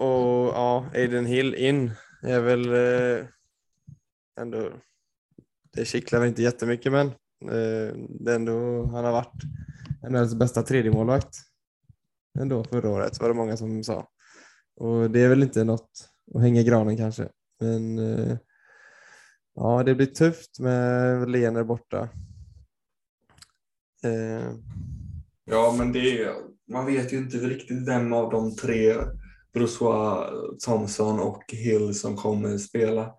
Och ja, Aiden Hill in är väl eh, ändå, det kittlar väl inte jättemycket men eh, det är ändå, han har varit NHLs bästa tredjemålvakt ändå förra året var det många som sa. Och det är väl inte något att hänga i granen kanske. Men eh, ja, det blir tufft med Lener borta. Eh. Ja, men det är, man vet ju inte riktigt vem av de tre, Brossois, Thompson och Hill, som kommer spela.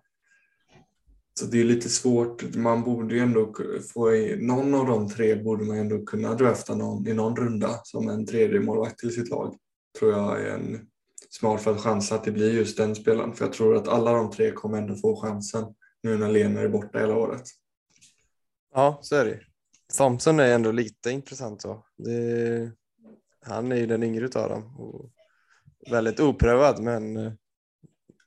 Så det är lite svårt. Man borde ju ändå få i, någon av de tre borde man ändå kunna drafta någon i någon runda som en tredje målvakt till sitt lag. Tror jag är en smart för att chansa att det blir just den spelaren. För jag tror att alla de tre kommer ändå få chansen nu när Lena är borta hela året. Ja, så är det Thompson är ändå lite intressant så. Det, han är ju den yngre av dem och väldigt oprövad men eh,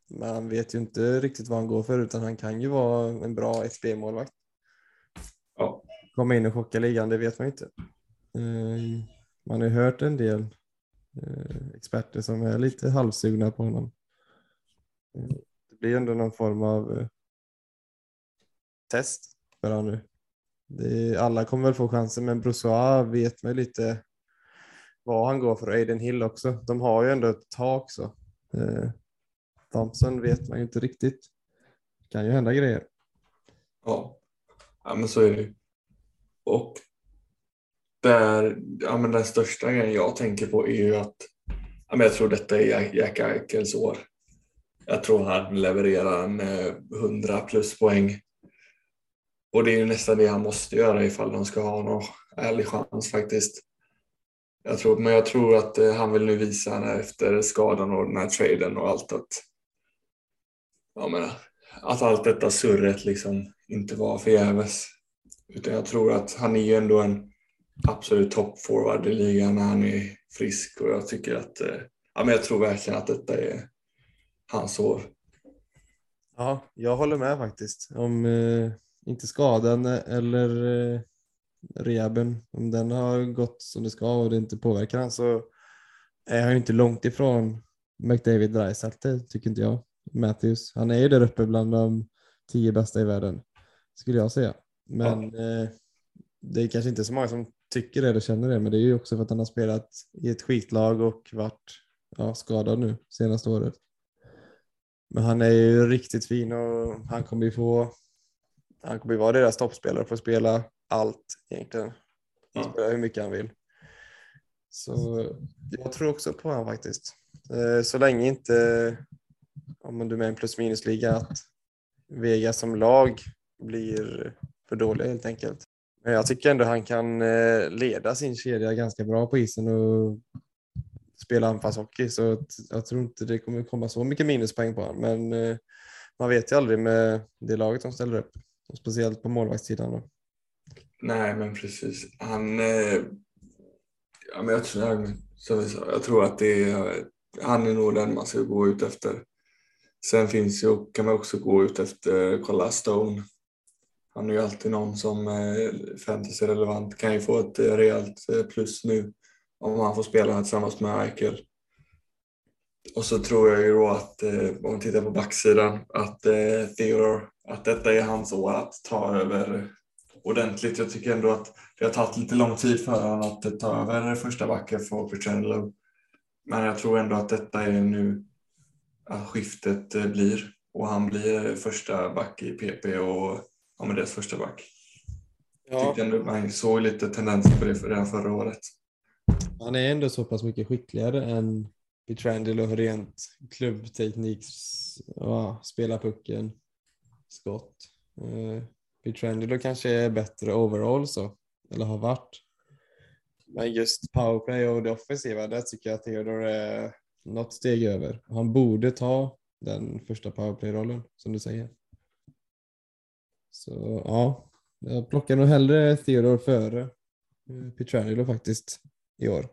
man vet ju inte riktigt vad han går för utan han kan ju vara en bra XP-målvakt. Ja. Komma in och chocka ligan, det vet man inte. Eh, man har ju hört en del eh, experter som är lite halvsugna på honom. Det blir ändå någon form av test för honom nu. Alla kommer väl få chansen, men Brossois vet man ju lite vad han går för. Aiden Hill också. De har ju ändå ett tak så. Eh, Thompson vet man ju inte riktigt. Det kan ju hända grejer. Ja, ja men så är det ju. Och där, ja, men den största grejen jag tänker på är ju att ja, men jag tror detta är Jack Eichels år. Jag tror han levererar en eh, 100 plus poäng och det är ju nästan det han måste göra ifall de ska ha någon ärlig chans faktiskt. Jag tror, men jag tror att eh, han vill nu visa efter skadan och den här traden och allt att, jag menar, att allt detta surret liksom inte var förgäves. Utan jag tror att han är ju ändå en absolut toppforward i ligan när han är frisk och jag tycker att, eh, ja men jag tror verkligen att detta är hans år. Ja, jag håller med faktiskt. Om, eh, inte skadan eh, eller eh, rehaben, om den har gått som det ska och det inte påverkar han så är han inte långt ifrån McDavid Dreisaitl tycker inte jag. Matthews, han är ju där uppe bland de tio bästa i världen skulle jag säga. Men ja. eh, det är kanske inte så många som tycker det eller känner det, men det är ju också för att han har spelat i ett skitlag och varit ja, skadad nu senaste året. Men han är ju riktigt fin och han kommer ju få han kommer ju vara deras toppspelare och få spela allt egentligen. Ja. Spela hur mycket han vill. Så jag tror också på honom faktiskt. Eh, så länge inte, om du är med i en plus minus-liga, att Vegas som lag blir för dåliga helt enkelt. Men jag tycker ändå han kan eh, leda sin kedja ganska bra på isen och spela anfallshockey så jag tror inte det kommer komma så mycket minuspoäng på honom. Men eh, man vet ju aldrig med det laget som ställer upp. Speciellt på målvaktssidan då. Nej, men precis. Han... Eh, ja, men jag, tror, som jag, sa, jag tror att det är, han är nog den man ska gå ut efter. Sen finns ju, kan man också gå ut efter, kolla Stone. Han är ju alltid någon som eh, är fantasy-relevant. Kan ju få ett eh, rejält eh, plus nu om han får spela tillsammans med Eichel. Och så tror jag ju då att, eh, om man tittar på backsidan, att eh, Theodore, att detta är hans år att ta över ordentligt. Jag tycker ändå att det har tagit lite lång tid för honom att ta över första backen för Petrangelo. Men jag tror ändå att detta är nu att skiftet eh, blir och han blir första back i PP och ja, men deras första back. Ja. Tyckte ändå man såg lite tendenser på det redan förra året. Han är ändå så pass mycket skickligare än Petrangelo rent klubbteknik, ja, spela pucken, skott. Petrangelo kanske är bättre overall så, eller har varit. Men just powerplay och det offensiva, där tycker jag att Theodore är något steg över. Han borde ta den första powerplay-rollen, som du säger. Så ja, jag plockar nog hellre Theodore före eh, Petrangelo faktiskt i år.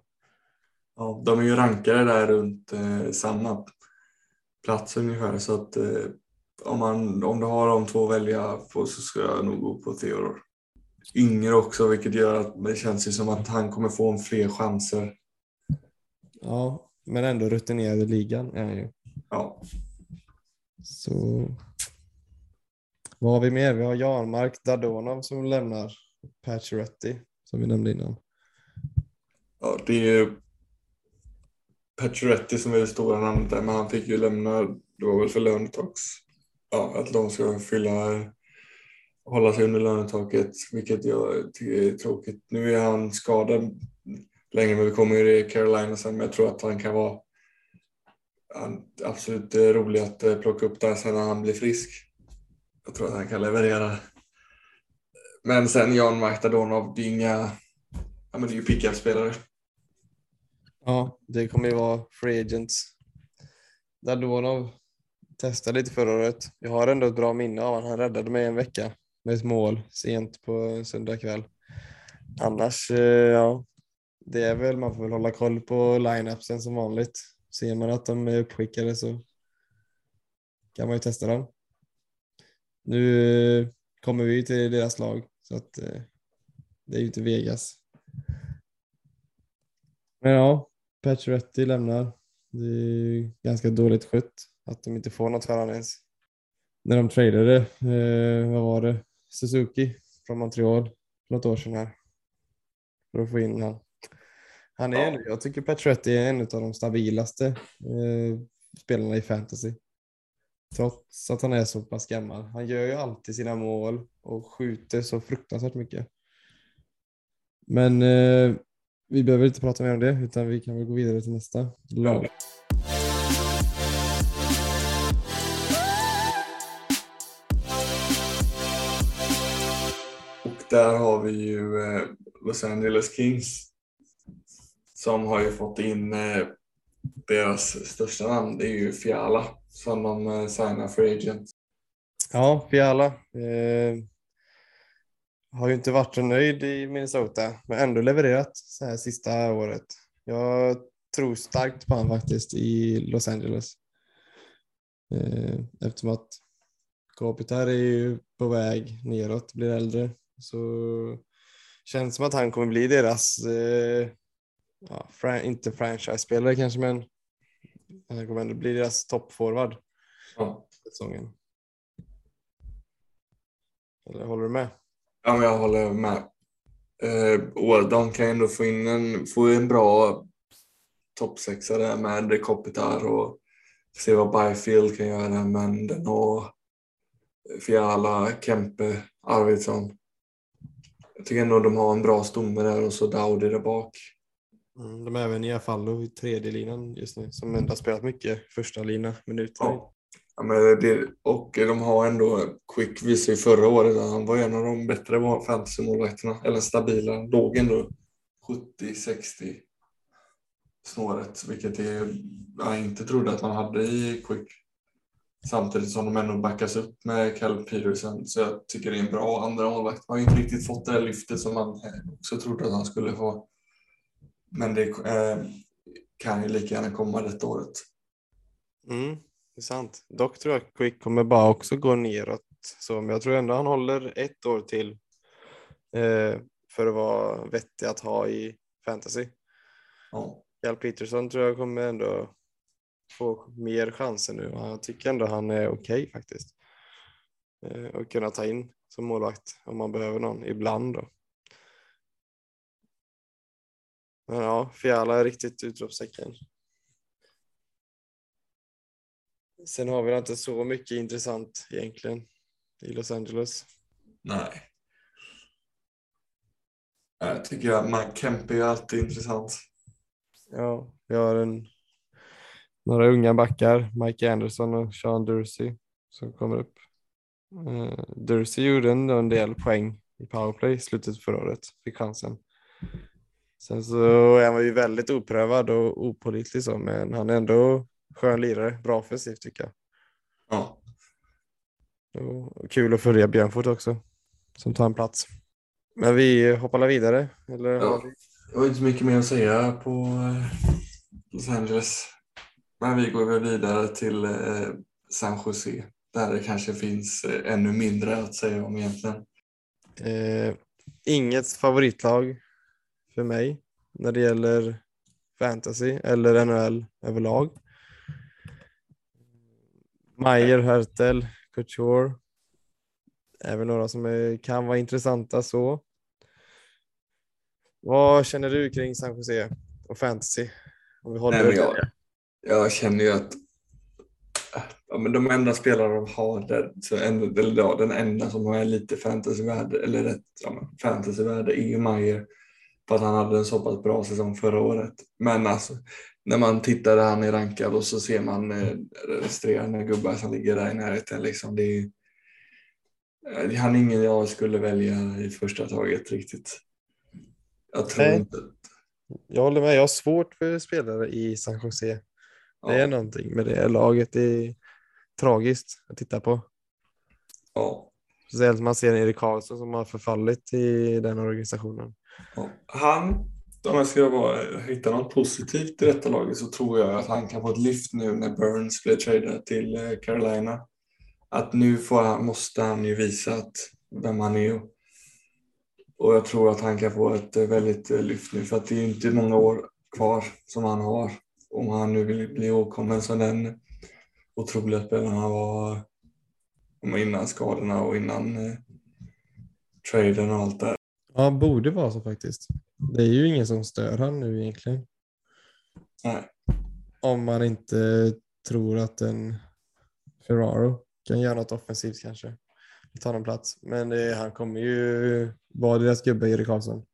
Ja, de är ju rankade där runt eh, samma plats ungefär så att eh, om, man, om du har de två att välja på så ska jag nog gå på Theodor. Yngre också vilket gör att det känns ju som att han kommer få fler chanser. Ja, men ändå rutinerad i ligan är han ju. Ja. Så vad har vi mer? Vi har Janmark Dadonov som lämnar Pacioretty som vi nämnde innan. Ja, det är ju Pacioretty som är det stora namnet där, men han fick ju lämna, det var väl för lönetaks, ja, att de ska fylla, hålla sig under lönetaket, vilket jag tycker är tråkigt. Nu är han skadad länge, men vi kommer ju till Carolina sen, men jag tror att han kan vara absolut rolig att eh, plocka upp där sen när han blir frisk. Jag tror att han kan leverera. Men sen Jan Maktadonov, det är inga, ja men det är ju pickup-spelare. Ja, det kommer ju vara free agents. Dadonov testade lite förra året. Jag har ändå ett bra minne av honom. Han räddade mig en vecka med ett mål sent på en söndag kväll. Annars, eh, ja, det är väl, man får väl hålla koll på line-upsen som vanligt. Ser man att de är uppskickade så kan man ju testa dem. Nu eh, kommer vi till deras lag så att eh, det är ju inte Vegas. Men ja, Pacioretty lämnar. Det är ganska dåligt skött att de inte får något för honom ens. När de tradade, eh, vad var det, Suzuki från Montreal för något år sedan här. För att få in han. Han är, ja. jag tycker Pacioretty är en av de stabilaste eh, spelarna i fantasy. Trots att han är så pass gammal. Han gör ju alltid sina mål och skjuter så fruktansvärt mycket. Men eh, vi behöver inte prata mer om det utan vi kan väl gå vidare till nästa lag. Där har vi ju eh, Los Angeles Kings som har ju fått in eh, deras största namn, det är ju Fiala som de eh, signar för agent. Ja, Fiala. Eh, har ju inte varit så nöjd i Minnesota, men ändå levererat så här sista året. Jag tror starkt på honom faktiskt i Los Angeles. Eh, eftersom att Kopitar är ju på väg neråt, blir äldre, så känns som att han kommer bli deras, eh, ja, fran inte franchise-spelare kanske, men han kommer ändå bli deras toppforward. Ja. Säsongen. Eller håller du med? Ja, men jag håller med. Eh, och de kan ändå få in en, få en bra toppsexa där med Kopitar och se vad Byfield kan göra med den och Fiala, Kempe, Arvidsson. Jag tycker ändå de har en bra stomme där och så Daudi där bak. Mm, de är även i Afallo i tredje linan just nu som ändå har spelat mycket första lina minuter. Ja. Ja, men det, och de har ändå, Quick visade ju förra året att han var en av de bättre fantasymålvakterna, eller stabila, låg ändå 70-60 snåret, vilket är, jag inte trodde att man hade i Quick. Samtidigt som de ändå backas upp med Cal Peterson, så jag tycker det är en bra andra målvakt. Har inte riktigt fått det lyftet som man också trodde att han skulle få. Men det eh, kan ju lika gärna komma detta året. Mm. Det är sant. Dock tror jag att Quick kommer bara också gå neråt. Så, men jag tror ändå han håller ett år till eh, för att vara vettig att ha i fantasy. Ja. Cal Peterson tror jag kommer ändå få mer chanser nu. Jag tycker ändå han är okej okay, faktiskt. Eh, och kunna ta in som målvakt om man behöver någon ibland. Då. Men ja, Fiala är riktigt utropstecken. Sen har vi inte så mycket intressant egentligen i Los Angeles. Nej. Jag tycker att Mike Kempe är alltid intressant. Ja, vi har en, några unga backar, Mike Anderson och Sean Dursey som kommer upp. Uh, Dursey gjorde en, en del poäng i powerplay i slutet förra året, fick chansen. Sen så är han ju väldigt oprövad och opålitlig så, men han är ändå skön lirare, bra offensivt tycker jag. Ja. Och kul att följa Björnfot också, som tar en plats. Men vi hoppar vidare? Eller ja. Jag har inte så mycket mer att säga på eh, Los Angeles. Men vi går väl vidare till eh, San Jose där det kanske finns eh, ännu mindre att säga om egentligen. Eh, inget favoritlag för mig när det gäller fantasy eller NHL överlag. Meyer, Hertel, Couture är väl några som är, kan vara intressanta så. Vad känner du kring San Jose och fantasy? Om vi håller Nej, jag, jag känner ju att ja, men de enda spelare de har, där, så en, eller ja, den enda som har lite fantasyvärde, eller rätt ja, fantasyvärde är ju Meyer för att han hade en så pass bra säsong förra året. Men alltså, när man tittar där han är rankad och så ser man eh, resterande gubbar som ligger där i närheten. Liksom, det är, eh, han är ingen jag skulle välja i första taget riktigt. Jag tror Nej. inte. Jag håller med. Jag har svårt för spelare i San Jose. Det är någonting med det laget. Det är tragiskt att titta på. Ja. Speciellt när man ser Erik Karlsson som har förfallit i den organisationen. Ja. Han, om jag ska bara hitta något positivt i detta laget så tror jag att han kan få ett lyft nu när Burns blir tradad till eh, Carolina. Att nu han, måste han ju visa att vem han är. Och jag tror att han kan få ett eh, väldigt eh, lyft nu för att det är inte många år kvar som han har. Om han nu vill bli åkommen som den otroliga spelaren han var innan skadorna och innan eh, traden och allt det. Ja, borde vara så faktiskt. Det är ju ingen som stör han nu egentligen. Nej. Om man inte tror att en Ferraro kan göra något offensivt kanske. Ta någon plats. Men det, han kommer ju vara deras gubbe, Erik Karlsson.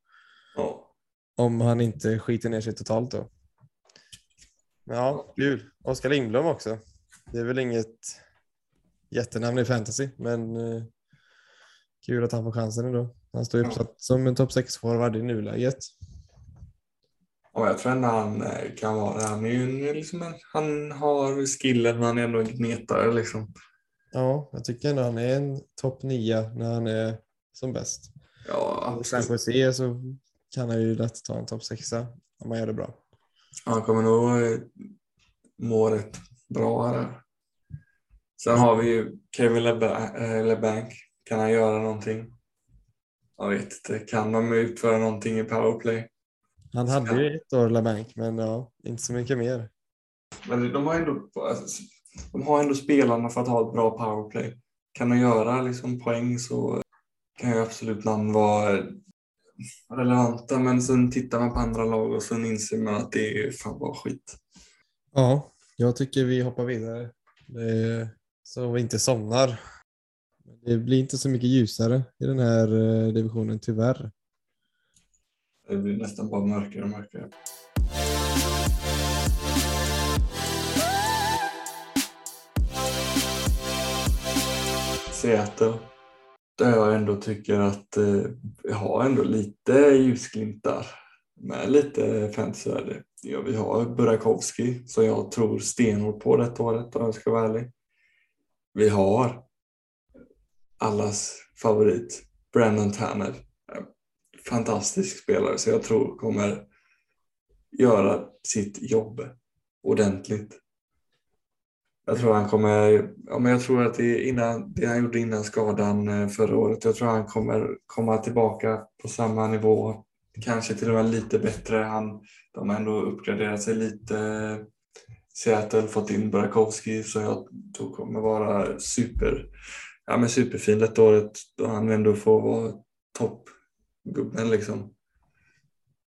Ja. Om han inte skiter ner sig totalt då. Ja, kul. Oskar Lindblom också. Det är väl inget jättenamn i fantasy, men eh, kul att han får chansen ändå. Han står uppsatt som en topp 6-forward i nuläget. Ja, jag tror ändå han eh, kan vara Han, är ju liksom han har skillen, men han är ändå en gnetare. Liksom. Ja, jag tycker ändå han är en topp 9 när han är som bäst. Ja, absolut. Sen se så kan han ju lätt ta en topp 6 om man gör det bra. Han kommer nog eh, må rätt bra här. Sen har vi ju Kevin eh, LeBanc. Kan han göra någonting? Jag vet inte. Kan de utföra någonting i powerplay? Han hade ju ett år LeBanc, men ja, inte så mycket mer. Men de har ändå, de har ändå spelarna för att ha ett bra powerplay. Kan de göra liksom poäng så kan ju absolut namn vara relevanta, men sen tittar man på andra lag och sen inser man att det är fan bara skit. Ja, jag tycker vi hoppar vidare. Det så vi inte somnar. Det blir inte så mycket ljusare i den här eh, divisionen tyvärr. Det blir nästan bara mörkare och mörkare. Seattle. Där jag ändå tycker att eh, vi har ändå lite ljusglimtar med lite fantasyvärde. Ja, vi har Burakovsky som jag tror stenhårt på detta året om jag ska vara ärlig vi har allas favorit, Brandon Tanner. Fantastisk spelare som jag tror kommer göra sitt jobb ordentligt. Jag tror han kommer, ja men jag tror att det, innan, det han gjorde innan skadan eh, förra året, jag tror han kommer komma tillbaka på samma nivå, kanske till och med lite bättre. Han, de har ändå uppgraderat sig lite Seattle fått in Burakovsky som jag tror kommer vara super ja, men superfin detta året då han ändå får vara toppgubben liksom.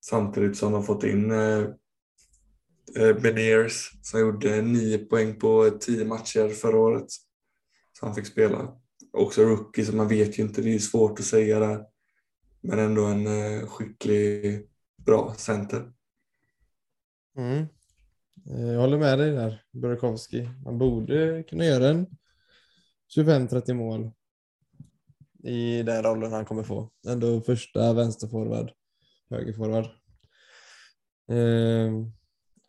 Samtidigt som de fått in eh, Eh, Beneers, Beniers som gjorde nio poäng på tio matcher förra året. Så han fick spela. Också rookie, så man vet ju inte, det är svårt att säga där. Men ändå en eh, skicklig, bra center. Mm. Eh, jag håller med dig där, Burakovsky. Han borde kunna göra en 25-30 mål i den rollen han kommer få. Ändå första vänsterforward, högerforward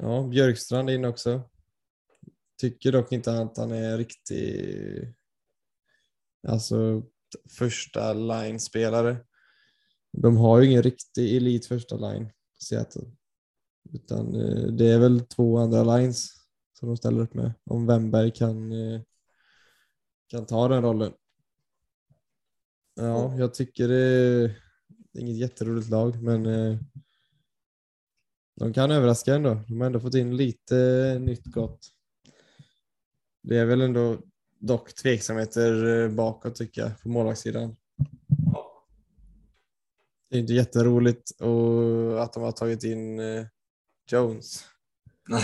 ja, Björkstrand är inne också. Tycker dock inte att han är riktig alltså första line-spelare. De har ju ingen riktig elit första line, Seattle. Utan eh, det är väl två andra lines som de ställer upp med. Om Wemberg kan, eh, kan ta den rollen. Ja, jag tycker det är inget jätteroligt lag, men eh, de kan överraska ändå. De har ändå fått in lite nytt gott. Det är väl ändå dock tveksamheter bakåt tycker jag på målvaktssidan. Det är inte jätteroligt och att de har tagit in Jones. Nej.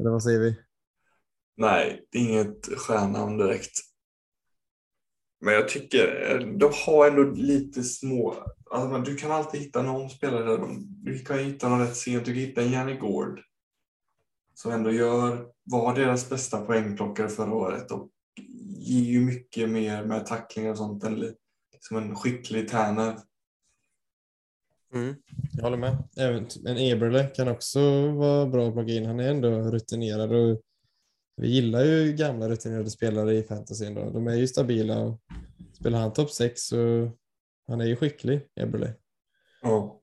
Eller vad säger vi? Nej, det är inget stjärnamn direkt. Men jag tycker de har ändå lite små... Alltså, du kan alltid hitta någon spelare du kan hitta någon rätt sent. Du kan hitta en Janne Gård som ändå gör, var deras bästa poängplockare förra året och ger ju mycket mer med tacklingar och sånt än som en skicklig Tärner. Mm, jag håller med. Även en Eberle kan också vara bra att plocka in. Han är ändå rutinerad och vi gillar ju gamla rutinerade spelare i fantasy. Då. De är ju stabila spelar han topp 6 så han är ju skicklig, Eberle. Ja.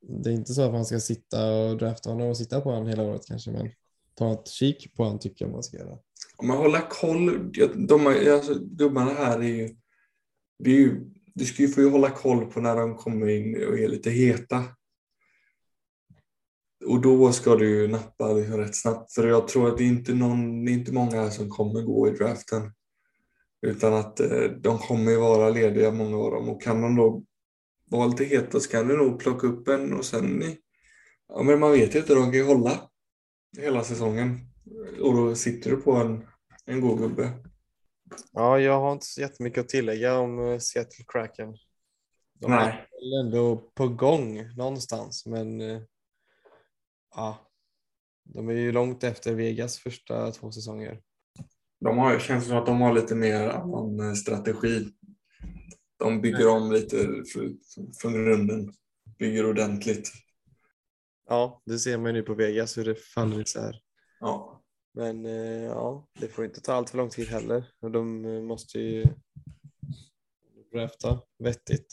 Det är inte så att man ska sitta och drafta honom och sitta på honom hela året kanske, men ta ett kik på honom tycker jag man ska göra. Om man håller koll, de, alltså, gubbarna här är ju, det är ju du ska ju få hålla koll på när de kommer in och är lite heta. Och då ska du ju nappa liksom rätt snabbt. För jag tror att det är inte, någon, är inte många som kommer gå i draften. Utan att eh, de kommer vara lediga, många av dem. Och kan de då vara lite heta så kan du nog plocka upp en och sen... Ja, men man vet ju inte, de kan ju hålla hela säsongen. Och då sitter du på en, en god gubbe. Ja, jag har inte så jättemycket att tillägga om eh, Seattle Kraken. De Nej. är ändå på gång någonstans, men eh, ja, de är ju långt efter Vegas första två säsonger. De har, känns som att de har lite mer annan eh, strategi. De bygger om lite från grunden, bygger ordentligt. Ja, det ser man ju nu på Vegas hur det faller isär. Ja. Men eh, ja, det får inte ta allt för lång tid heller. De eh, måste ju drafta vettigt.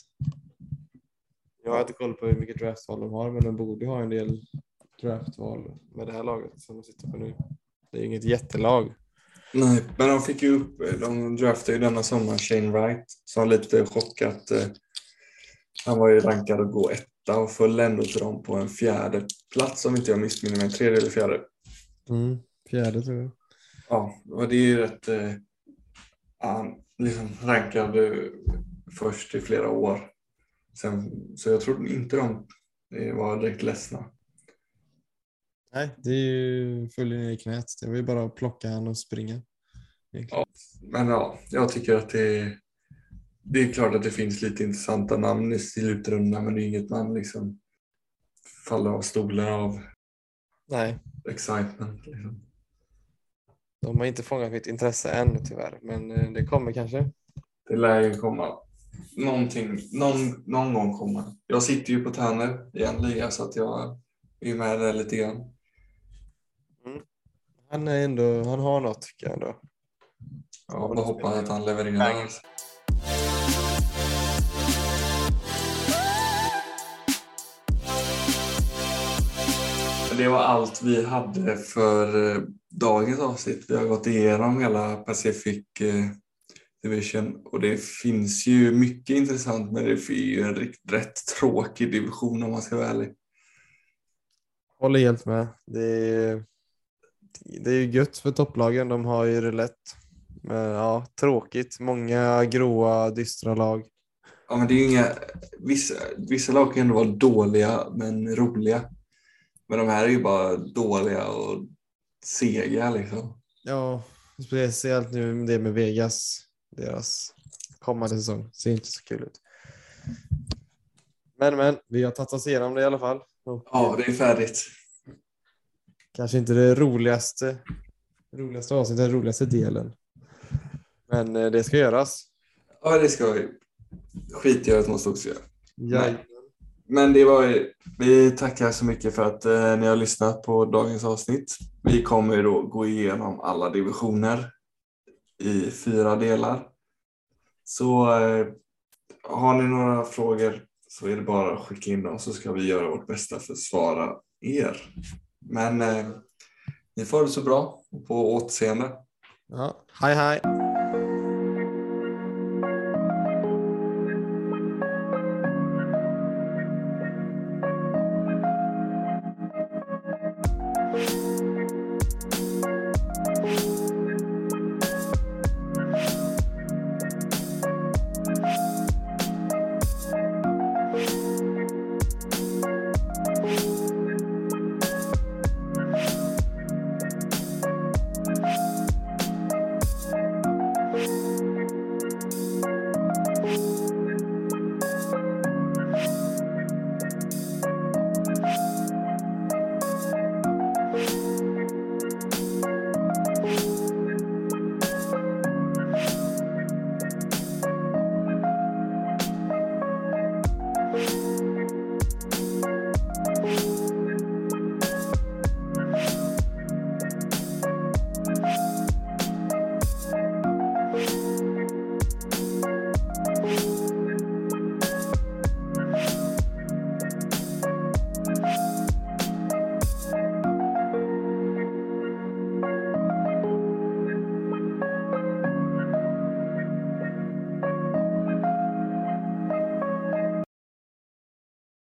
Jag har inte koll på hur mycket draftval de har, men de borde ha en del draftval med det här laget som de sitter på nu. Det är inget jättelag. Nej, men de fick ju upp, de draftade ju denna sommar Shane Wright som lite chockat. Eh, han var ju rankad att gå etta och föll ändå till dem på en fjärde plats om inte jag missminner mig, tredje eller fjärde. Mm. Fjärde tror jag. Ja, och det är ju rätt eh, liksom rankad först i flera år. Sen, så jag tror inte de var direkt ledsna. Nej, det är ju följer ner i knät. Det var ju bara att plocka han och springa. Ja, men ja, jag tycker att det, det är klart att det finns lite intressanta namn i slutrundan men det är inget man liksom faller av stolen av Nej. excitement. Liksom. De har inte fångat mitt intresse än tyvärr, men eh, det kommer kanske. Det lär ju komma. Någonting, någon, någon gång komma. Jag sitter ju på Tärner i en liga så att jag är med där lite grann. Han, är ändå, han har något tycker jag ändå. Ja, bara hoppas att han levererar. Det var allt vi hade för eh, dagens avsnitt. Vi har gått igenom hela Pacific eh, Division och det finns ju mycket intressant men det är ju en rätt tråkig division om man ska vara ärlig. Håller helt med. Det är, det är ju gött för topplagen. De har ju det lätt. Men ja, tråkigt. Många gråa, dystra lag. Ja, men det är ju inga, vissa, vissa lag kan ändå vara dåliga men roliga. Men de här är ju bara dåliga och sega liksom. Ja, speciellt nu det med Vegas. Deras kommande säsong. Ser inte så kul ut. Men men, vi har tagit oss igenom det i alla fall. Och Ja, det är färdigt. Kanske inte det roligaste, roligaste avsnittet, den roligaste delen. Men eh, det ska göras. Ja, det ska vi. Skitgörat måste också göra. Ja. Men det var Vi tackar så mycket för att eh, ni har lyssnat på dagens avsnitt. Vi kommer då gå igenom alla divisioner i fyra delar. Så eh, har ni några frågor så är det bara att skicka in dem så ska vi göra vårt bästa för att svara er. Men eh, ni får det så bra och på återseende. Ja. Hej hej!